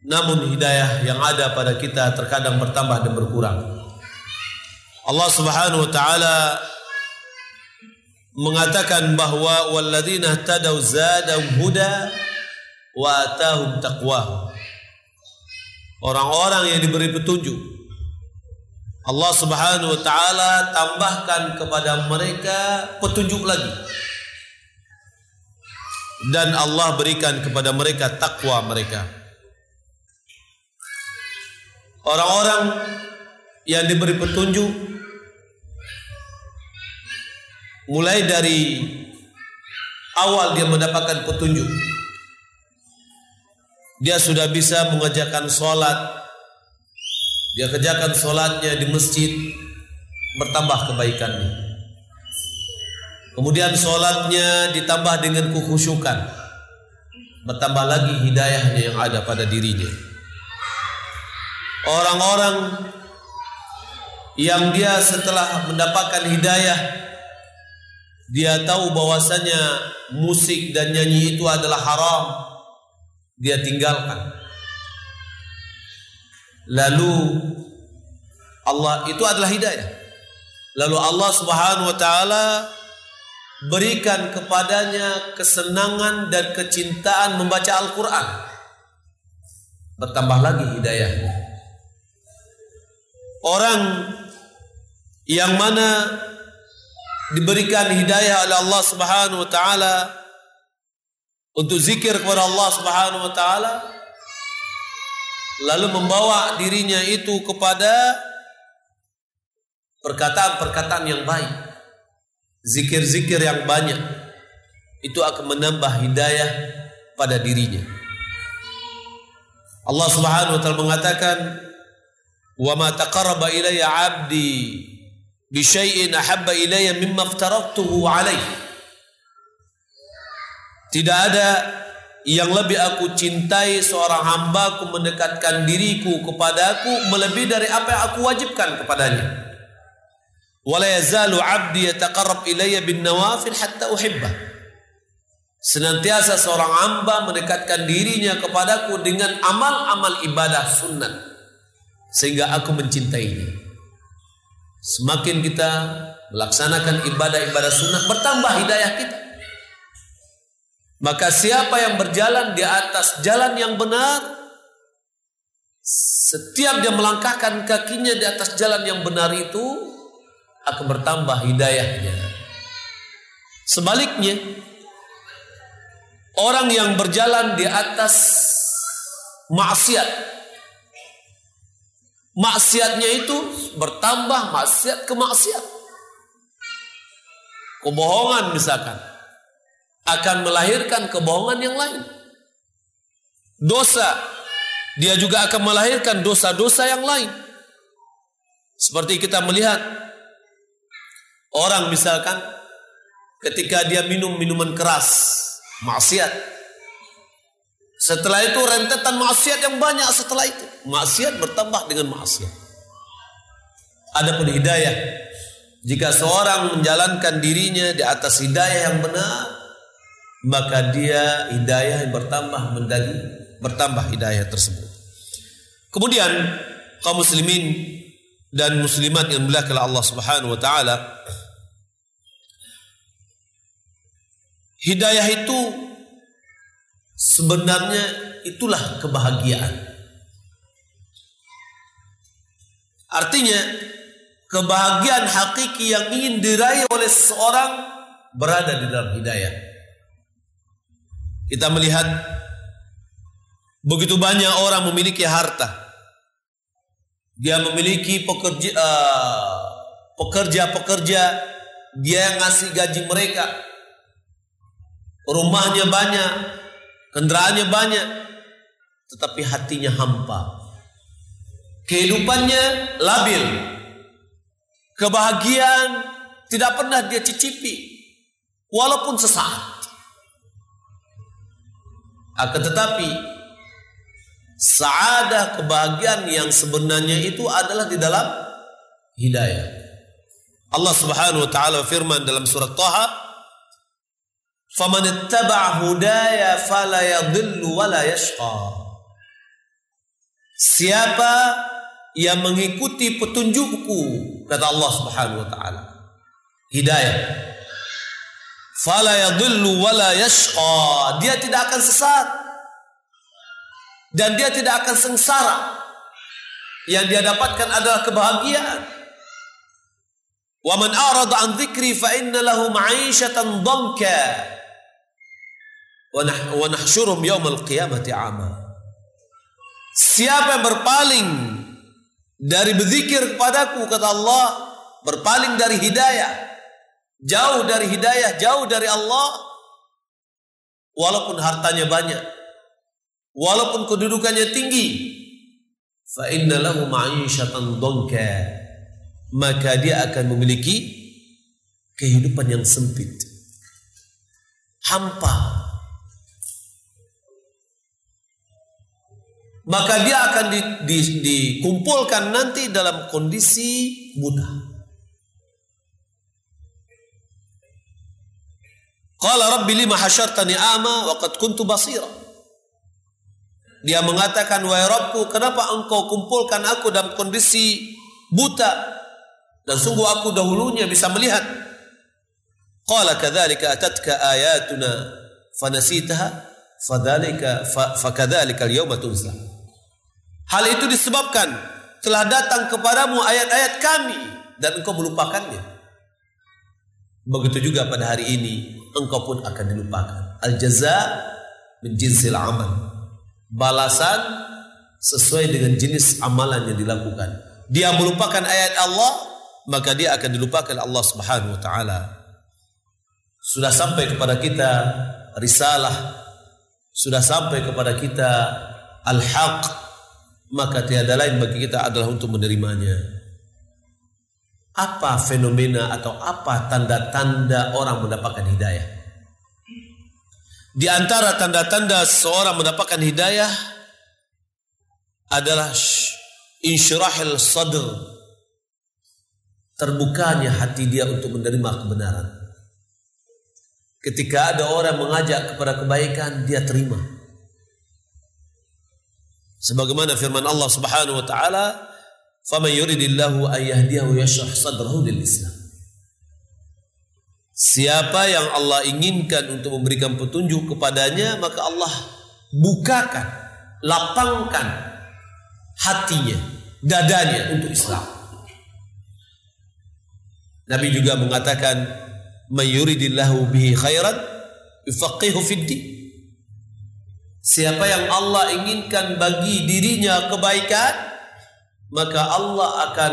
namun hidayah yang ada pada kita terkadang bertambah dan berkurang. Allah Subhanahu wa taala mengatakan bahwa walladzina tadau huda wa atahum taqwa. Orang-orang yang diberi petunjuk Allah Subhanahu wa taala tambahkan kepada mereka petunjuk lagi. Dan Allah berikan kepada mereka takwa mereka. Orang-orang yang diberi petunjuk mulai dari awal dia mendapatkan petunjuk dia sudah bisa mengerjakan sholat dia kerjakan solatnya di masjid bertambah kebaikannya. Kemudian solatnya ditambah dengan kekhusyukan, bertambah lagi hidayahnya yang ada pada dirinya. Orang-orang yang dia setelah mendapatkan hidayah dia tahu bahwasanya musik dan nyanyi itu adalah haram dia tinggalkan Lalu Allah itu adalah hidayah. Lalu Allah Subhanahu wa taala berikan kepadanya kesenangan dan kecintaan membaca Al-Qur'an. Bertambah lagi hidayahnya. Orang yang mana diberikan hidayah oleh Allah Subhanahu wa taala. Untuk zikir kepada Allah Subhanahu wa taala. Lalu membawa dirinya itu kepada perkataan-perkataan yang baik, zikir-zikir yang banyak, itu akan menambah hidayah pada dirinya. Allah Subhanahu wa taala mengatakan, "Wa ma taqarraba ilayya 'abdi bi syai'in ahabba ilayya mimma aftaratuhu 'alaihi." Tidak ada yang lebih aku cintai seorang hambaku mendekatkan diriku kepadaku melebihi dari apa yang aku wajibkan kepadanya. Wala yazalu 'abdi yataqarrab ilayya bin nawafil hatta uhibbah. Senantiasa seorang hamba mendekatkan dirinya kepadaku dengan amal-amal ibadah sunnah sehingga aku mencintainya. Semakin kita melaksanakan ibadah-ibadah sunnah bertambah hidayah kita. Maka siapa yang berjalan di atas jalan yang benar, setiap dia melangkahkan kakinya di atas jalan yang benar itu akan bertambah hidayahnya. Sebaliknya, orang yang berjalan di atas maksiat, maksiatnya itu bertambah maksiat ke maksiat. Kebohongan misalkan akan melahirkan kebohongan yang lain. Dosa, dia juga akan melahirkan dosa-dosa yang lain. Seperti kita melihat orang misalkan ketika dia minum minuman keras, maksiat. Setelah itu rentetan maksiat yang banyak setelah itu. Maksiat bertambah dengan maksiat. Adapun hidayah. Jika seorang menjalankan dirinya di atas hidayah yang benar, maka dia hidayah yang bertambah mendali bertambah hidayah tersebut. Kemudian kaum muslimin dan muslimat yang dimuliakan Allah Subhanahu wa taala, hidayah itu sebenarnya itulah kebahagiaan. Artinya kebahagiaan hakiki yang ingin diraih oleh seseorang berada di dalam hidayah. Kita melihat begitu banyak orang memiliki harta. Dia memiliki pekerja uh, pekerja-pekerja dia yang ngasih gaji mereka. Rumahnya banyak, kendaraannya banyak, tetapi hatinya hampa. Kehidupannya labil. Kebahagiaan tidak pernah dia cicipi walaupun sesaat. Akan tetapi saadah kebahagiaan yang sebenarnya itu adalah di dalam hidayah. Allah Subhanahu wa taala firman dalam surat Thaha, "Faman ittaba'a hudaya fala yadhillu wa la yashqa." Siapa yang mengikuti petunjukku kata Allah Subhanahu wa taala. Hidayah. Fala yadhillu wa la yashqa. Dia tidak akan sesat dan dia tidak akan sengsara. Yang dia dapatkan adalah kebahagiaan. Wa man arada an dzikri fa inna lahu ma'ishatan dhanka. 'Ama. Siapa yang berpaling dari berzikir kepadaku kata Allah, berpaling dari hidayah, jauh dari hidayah, jauh dari Allah, walaupun hartanya banyak, walaupun kedudukannya tinggi, fa. Maka dia akan memiliki kehidupan yang sempit. Hampa. Maka dia akan di, di, dikumpulkan nanti dalam kondisi buta. Qala rabbi lima hasyartani ama wa kuntu basira. Dia mengatakan, wahai Rabbku, kenapa engkau kumpulkan aku dalam kondisi buta? Dan sungguh aku dahulunya bisa melihat. Qala kadzalika atatka ayatuna fanasitaha fadzalika fakadzalika al-yawma tunsa. Hal itu disebabkan telah datang kepadamu ayat-ayat kami dan engkau melupakannya. Begitu juga pada hari ini engkau pun akan dilupakan. Al-jaza min jinsil amal balasan sesuai dengan jenis amalan yang dilakukan. Dia melupakan ayat Allah, maka dia akan dilupakan Allah Subhanahu wa taala. Sudah sampai kepada kita risalah, sudah sampai kepada kita al-haq, maka tiada lain bagi kita adalah untuk menerimanya. Apa fenomena atau apa tanda-tanda orang mendapatkan hidayah? Di antara tanda-tanda seorang mendapatkan hidayah adalah insyirahil sadr. Terbukanya hati dia untuk menerima kebenaran. Ketika ada orang mengajak kepada kebaikan, dia terima. Sebagaimana firman Allah Subhanahu wa taala, "Faman yuridillahu an yahdiyahu yashrah sadrahu lil Islam." Siapa yang Allah inginkan untuk memberikan petunjuk kepadanya, maka Allah bukakan, lapangkan hatinya, dadanya untuk Islam. Nabi juga mengatakan, "Mayuridillahu bihi khairan yufaqihu fiddi." Siapa yang Allah inginkan bagi dirinya kebaikan, maka Allah akan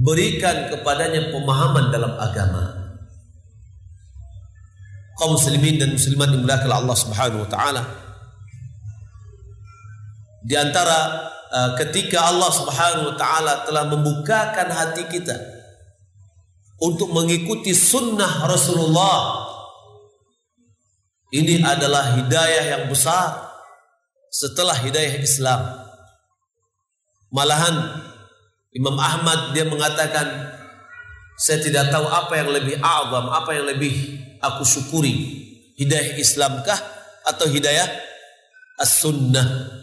berikan kepadanya pemahaman dalam agama kaum muslimin dan muslimat dimuliakan Allah Subhanahu wa taala. Di antara uh, ketika Allah Subhanahu wa taala telah membukakan hati kita untuk mengikuti sunnah Rasulullah ini adalah hidayah yang besar setelah hidayah Islam. Malahan Imam Ahmad dia mengatakan saya tidak tahu apa yang lebih azam, apa yang lebih aku syukuri. Hidayah Islamkah atau hidayah as-sunnah?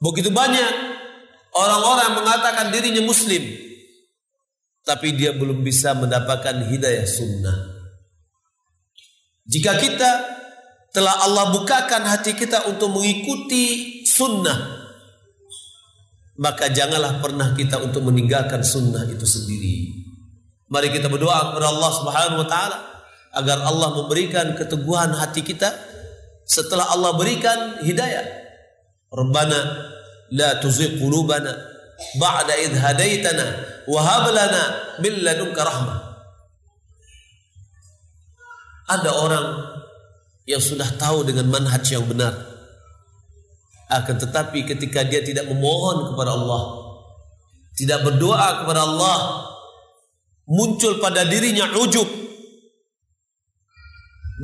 Begitu banyak orang-orang mengatakan dirinya muslim tapi dia belum bisa mendapatkan hidayah sunnah Jika kita telah Allah bukakan hati kita untuk mengikuti sunnah, maka janganlah pernah kita untuk meninggalkan sunnah itu sendiri. Mari kita berdoa kepada Allah Subhanahu wa taala agar Allah memberikan keteguhan hati kita setelah Allah berikan hidayah. Rabbana la tuzigh qulubana ba'da idh hadaitana wa hab lana min ladunka. Ada orang yang sudah tahu dengan manhaj yang benar akan tetapi ketika dia tidak memohon kepada Allah, tidak berdoa kepada Allah, muncul pada dirinya ujub.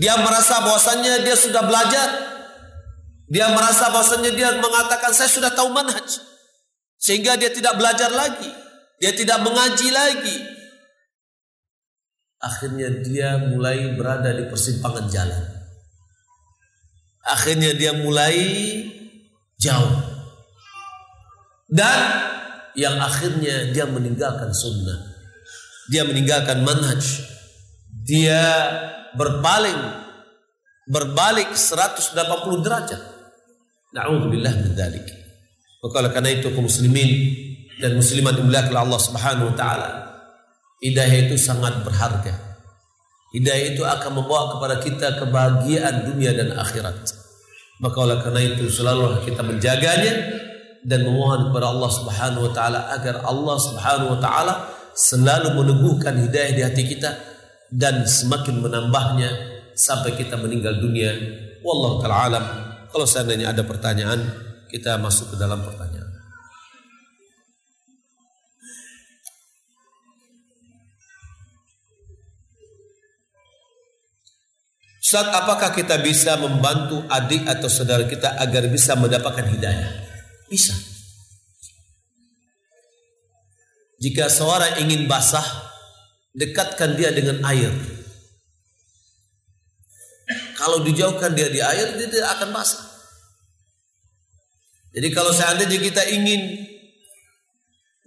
Dia merasa bahwasannya dia sudah belajar. Dia merasa bahwasannya dia mengatakan saya sudah tahu manhaj. Sehingga dia tidak belajar lagi. Dia tidak mengaji lagi. Akhirnya dia mulai berada di persimpangan jalan. Akhirnya dia mulai jauh. Dan yang akhirnya dia meninggalkan sunnah. Dia meninggalkan manhaj. Dia berpaling berbalik 180 derajat. Na'udzubillah min dzalik. Maka karena itu kaum muslimin dan muslimat dimuliakan Allah Subhanahu wa taala. Hidayah itu sangat berharga. Hidayah itu akan membawa kepada kita kebahagiaan dunia dan akhirat. Maka oleh karena itu selalu kita menjaganya dan memohon kepada Allah Subhanahu wa taala agar Allah Subhanahu wa taala selalu meneguhkan hidayah di hati kita dan semakin menambahnya sampai kita meninggal dunia. Wallahu taala. Kalau seandainya ada pertanyaan, kita masuk ke dalam pertanyaan. Ustaz, apakah kita bisa membantu adik atau saudara kita agar bisa mendapatkan hidayah? Bisa. Jika seorang ingin basah, dekatkan dia dengan air. Kalau dijauhkan dia di air, dia tidak akan basah. Jadi kalau seandainya kita ingin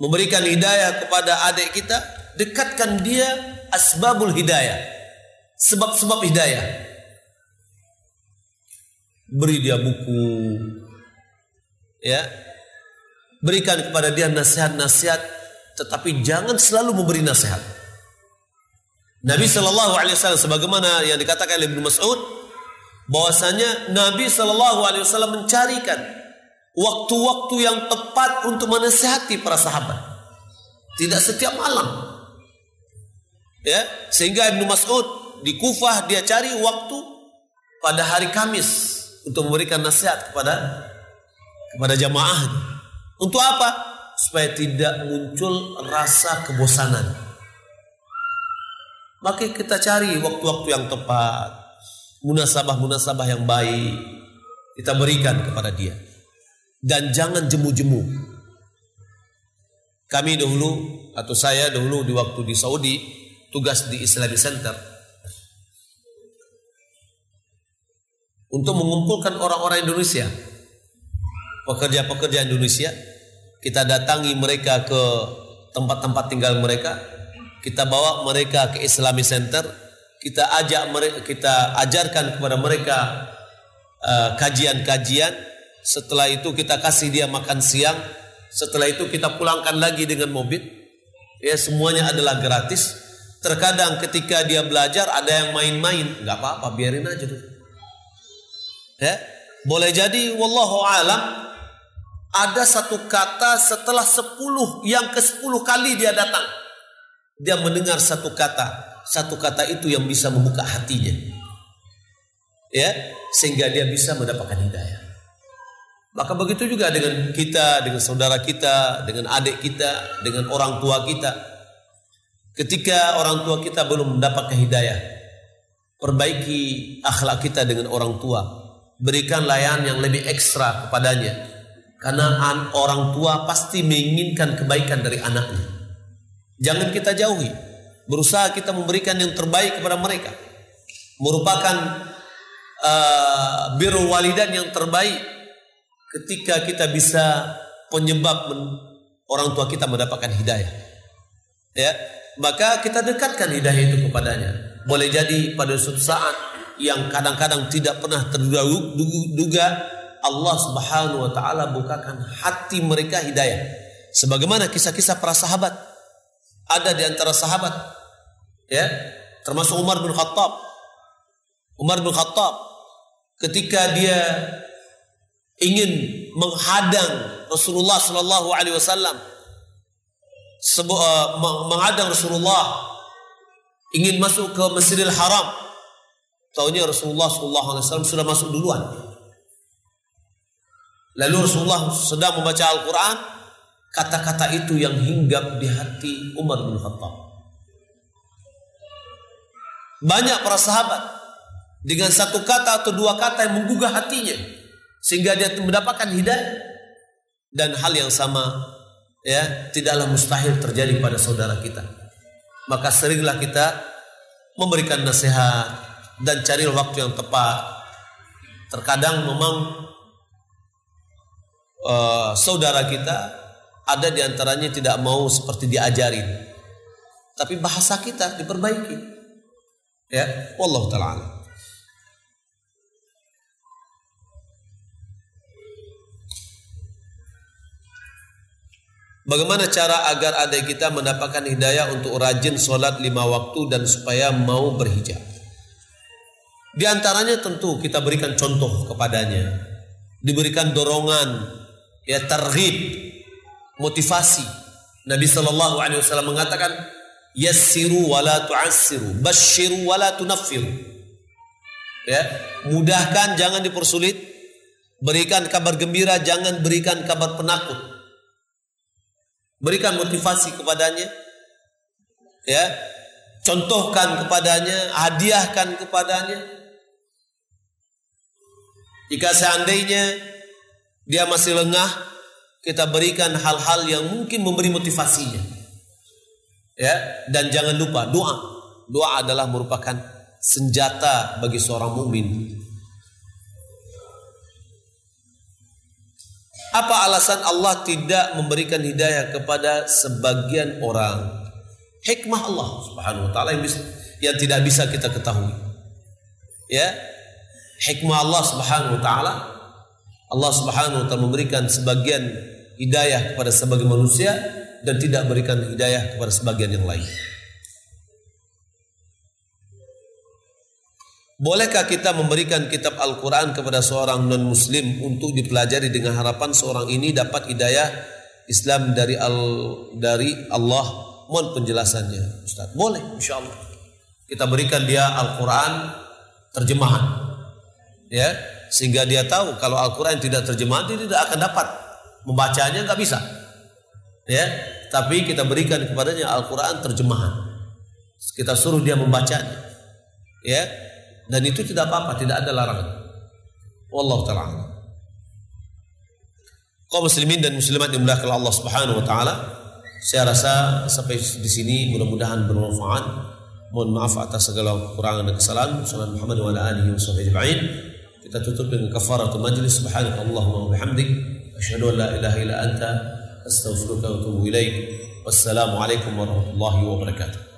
memberikan hidayah kepada adik kita, dekatkan dia asbabul hidayah. Sebab-sebab hidayah beri dia buku. Ya. Berikan kepada dia nasihat-nasihat tetapi jangan selalu memberi nasihat. Nabi Shallallahu Alaihi Wasallam sebagaimana yang dikatakan oleh Ibnu Mas'ud bahwasanya Nabi Shallallahu Alaihi Wasallam mencarikan waktu-waktu yang tepat untuk menasihati para sahabat. Tidak setiap malam. Ya sehingga Ibnu Mas'ud di Kufah dia cari waktu pada hari Kamis untuk memberikan nasihat kepada kepada jamaah. Untuk apa? Supaya tidak muncul rasa kebosanan. Maka kita cari waktu-waktu yang tepat, munasabah-munasabah yang baik kita berikan kepada dia. Dan jangan jemu-jemu. Kami dahulu atau saya dahulu di waktu di Saudi tugas di Islamic Center untuk mengumpulkan orang-orang Indonesia, pekerja-pekerja Indonesia. Kita datangi mereka ke tempat-tempat tinggal mereka, kita bawa mereka ke Islamic Center, kita ajak mereka, kita ajarkan kepada mereka uh, kajian-kajian. Setelah itu kita kasih dia makan siang. Setelah itu kita pulangkan lagi dengan mobil. Ya semuanya adalah gratis. Terkadang ketika dia belajar ada yang main-main, nggak apa-apa, biarin aja tuh. Ya, boleh jadi wallahu alam ada satu kata setelah sepuluh yang ke sepuluh kali dia datang. Dia mendengar satu kata. Satu kata itu yang bisa membuka hatinya. Ya sehingga dia bisa mendapatkan hidayah. Maka begitu juga dengan kita dengan saudara kita dengan adik kita dengan orang tua kita. Ketika orang tua kita belum mendapatkan hidayah perbaiki akhlak kita dengan orang tua berikan layanan yang lebih ekstra kepadanya. Karena orang tua pasti menginginkan kebaikan dari anaknya. Jangan kita jauhi. Berusaha kita memberikan yang terbaik kepada mereka. Merupakan uh, biru walidan yang terbaik ketika kita bisa penyebab orang tua kita mendapatkan hidayah. Ya maka kita dekatkan hidayah itu kepadanya. Boleh jadi pada suatu saat yang kadang-kadang tidak pernah terduga Allah Subhanahu wa taala bukakan hati mereka hidayah. Sebagaimana kisah-kisah para sahabat. Ada di antara sahabat ya, termasuk Umar bin Khattab. Umar bin Khattab ketika dia ingin menghadang Rasulullah Shallallahu Alaihi Wasallam, uh, menghadang Rasulullah ingin masuk ke Masjidil Haram. Tahunya Rasulullah Wasallam sudah masuk duluan. Lalu Rasulullah sedang membaca Al-Quran, kata-kata itu yang hinggap di hati Umar bin Khattab. Banyak para sahabat dengan satu kata atau dua kata yang menggugah hatinya sehingga dia mendapatkan hidayah dan hal yang sama ya tidaklah mustahil terjadi pada saudara kita. Maka seringlah kita memberikan nasihat dan cari waktu yang tepat. Terkadang memang uh, saudara kita ada di antaranya tidak mau seperti diajarin. Tapi bahasa kita diperbaiki. Ya, wallahu taala. Bagaimana cara agar adik kita mendapatkan hidayah untuk rajin sholat lima waktu dan supaya mau berhijab? Di antaranya tentu kita berikan contoh kepadanya, diberikan dorongan, ya terhib, motivasi. Nabi Shallallahu Alaihi Wasallam mengatakan, yassiru wala tu'assiru, bashiru wala tunaffiru. Ya, mudahkan jangan dipersulit, berikan kabar gembira jangan berikan kabar penakut. Berikan motivasi kepadanya. Ya, contohkan kepadanya, hadiahkan kepadanya. Jika seandainya dia masih lengah, kita berikan hal-hal yang mungkin memberi motivasinya. Ya, dan jangan lupa doa. Doa adalah merupakan senjata bagi seorang mukmin. Apa alasan Allah tidak memberikan hidayah kepada sebagian orang? Hikmah Allah Subhanahu wa taala yang tidak bisa kita ketahui. Ya. Hikmah Allah Subhanahu wa taala Allah Subhanahu wa taala memberikan sebagian hidayah kepada sebagian manusia dan tidak memberikan hidayah kepada sebagian yang lain. Bolehkah kita memberikan kitab Al-Quran kepada seorang non-muslim untuk dipelajari dengan harapan seorang ini dapat hidayah Islam dari al dari Allah? Mohon penjelasannya, Ustaz. Boleh, insya Allah. Kita berikan dia Al-Quran terjemahan, ya, sehingga dia tahu kalau Al-Quran tidak terjemahan dia tidak akan dapat membacanya nggak bisa, ya. Tapi kita berikan kepadanya Al-Quran terjemahan. Kita suruh dia membacanya, ya dan itu tidak apa-apa, tidak ada larangan. Wallahu taala. Kaum muslimin dan muslimat yang dimuliakan Allah Subhanahu wa taala, saya rasa sampai di sini mudah-mudahan bermanfaat. Mohon maaf atas segala kekurangan dan kesalahan. Sallallahu Muhammad wa ala alihi wa Kita tutup dengan kafaratul majlis. Subhanakallahumma wa bihamdik asyhadu an la ilaha illa anta astaghfiruka wa atubu ilaik. Wassalamualaikum warahmatullahi wabarakatuh.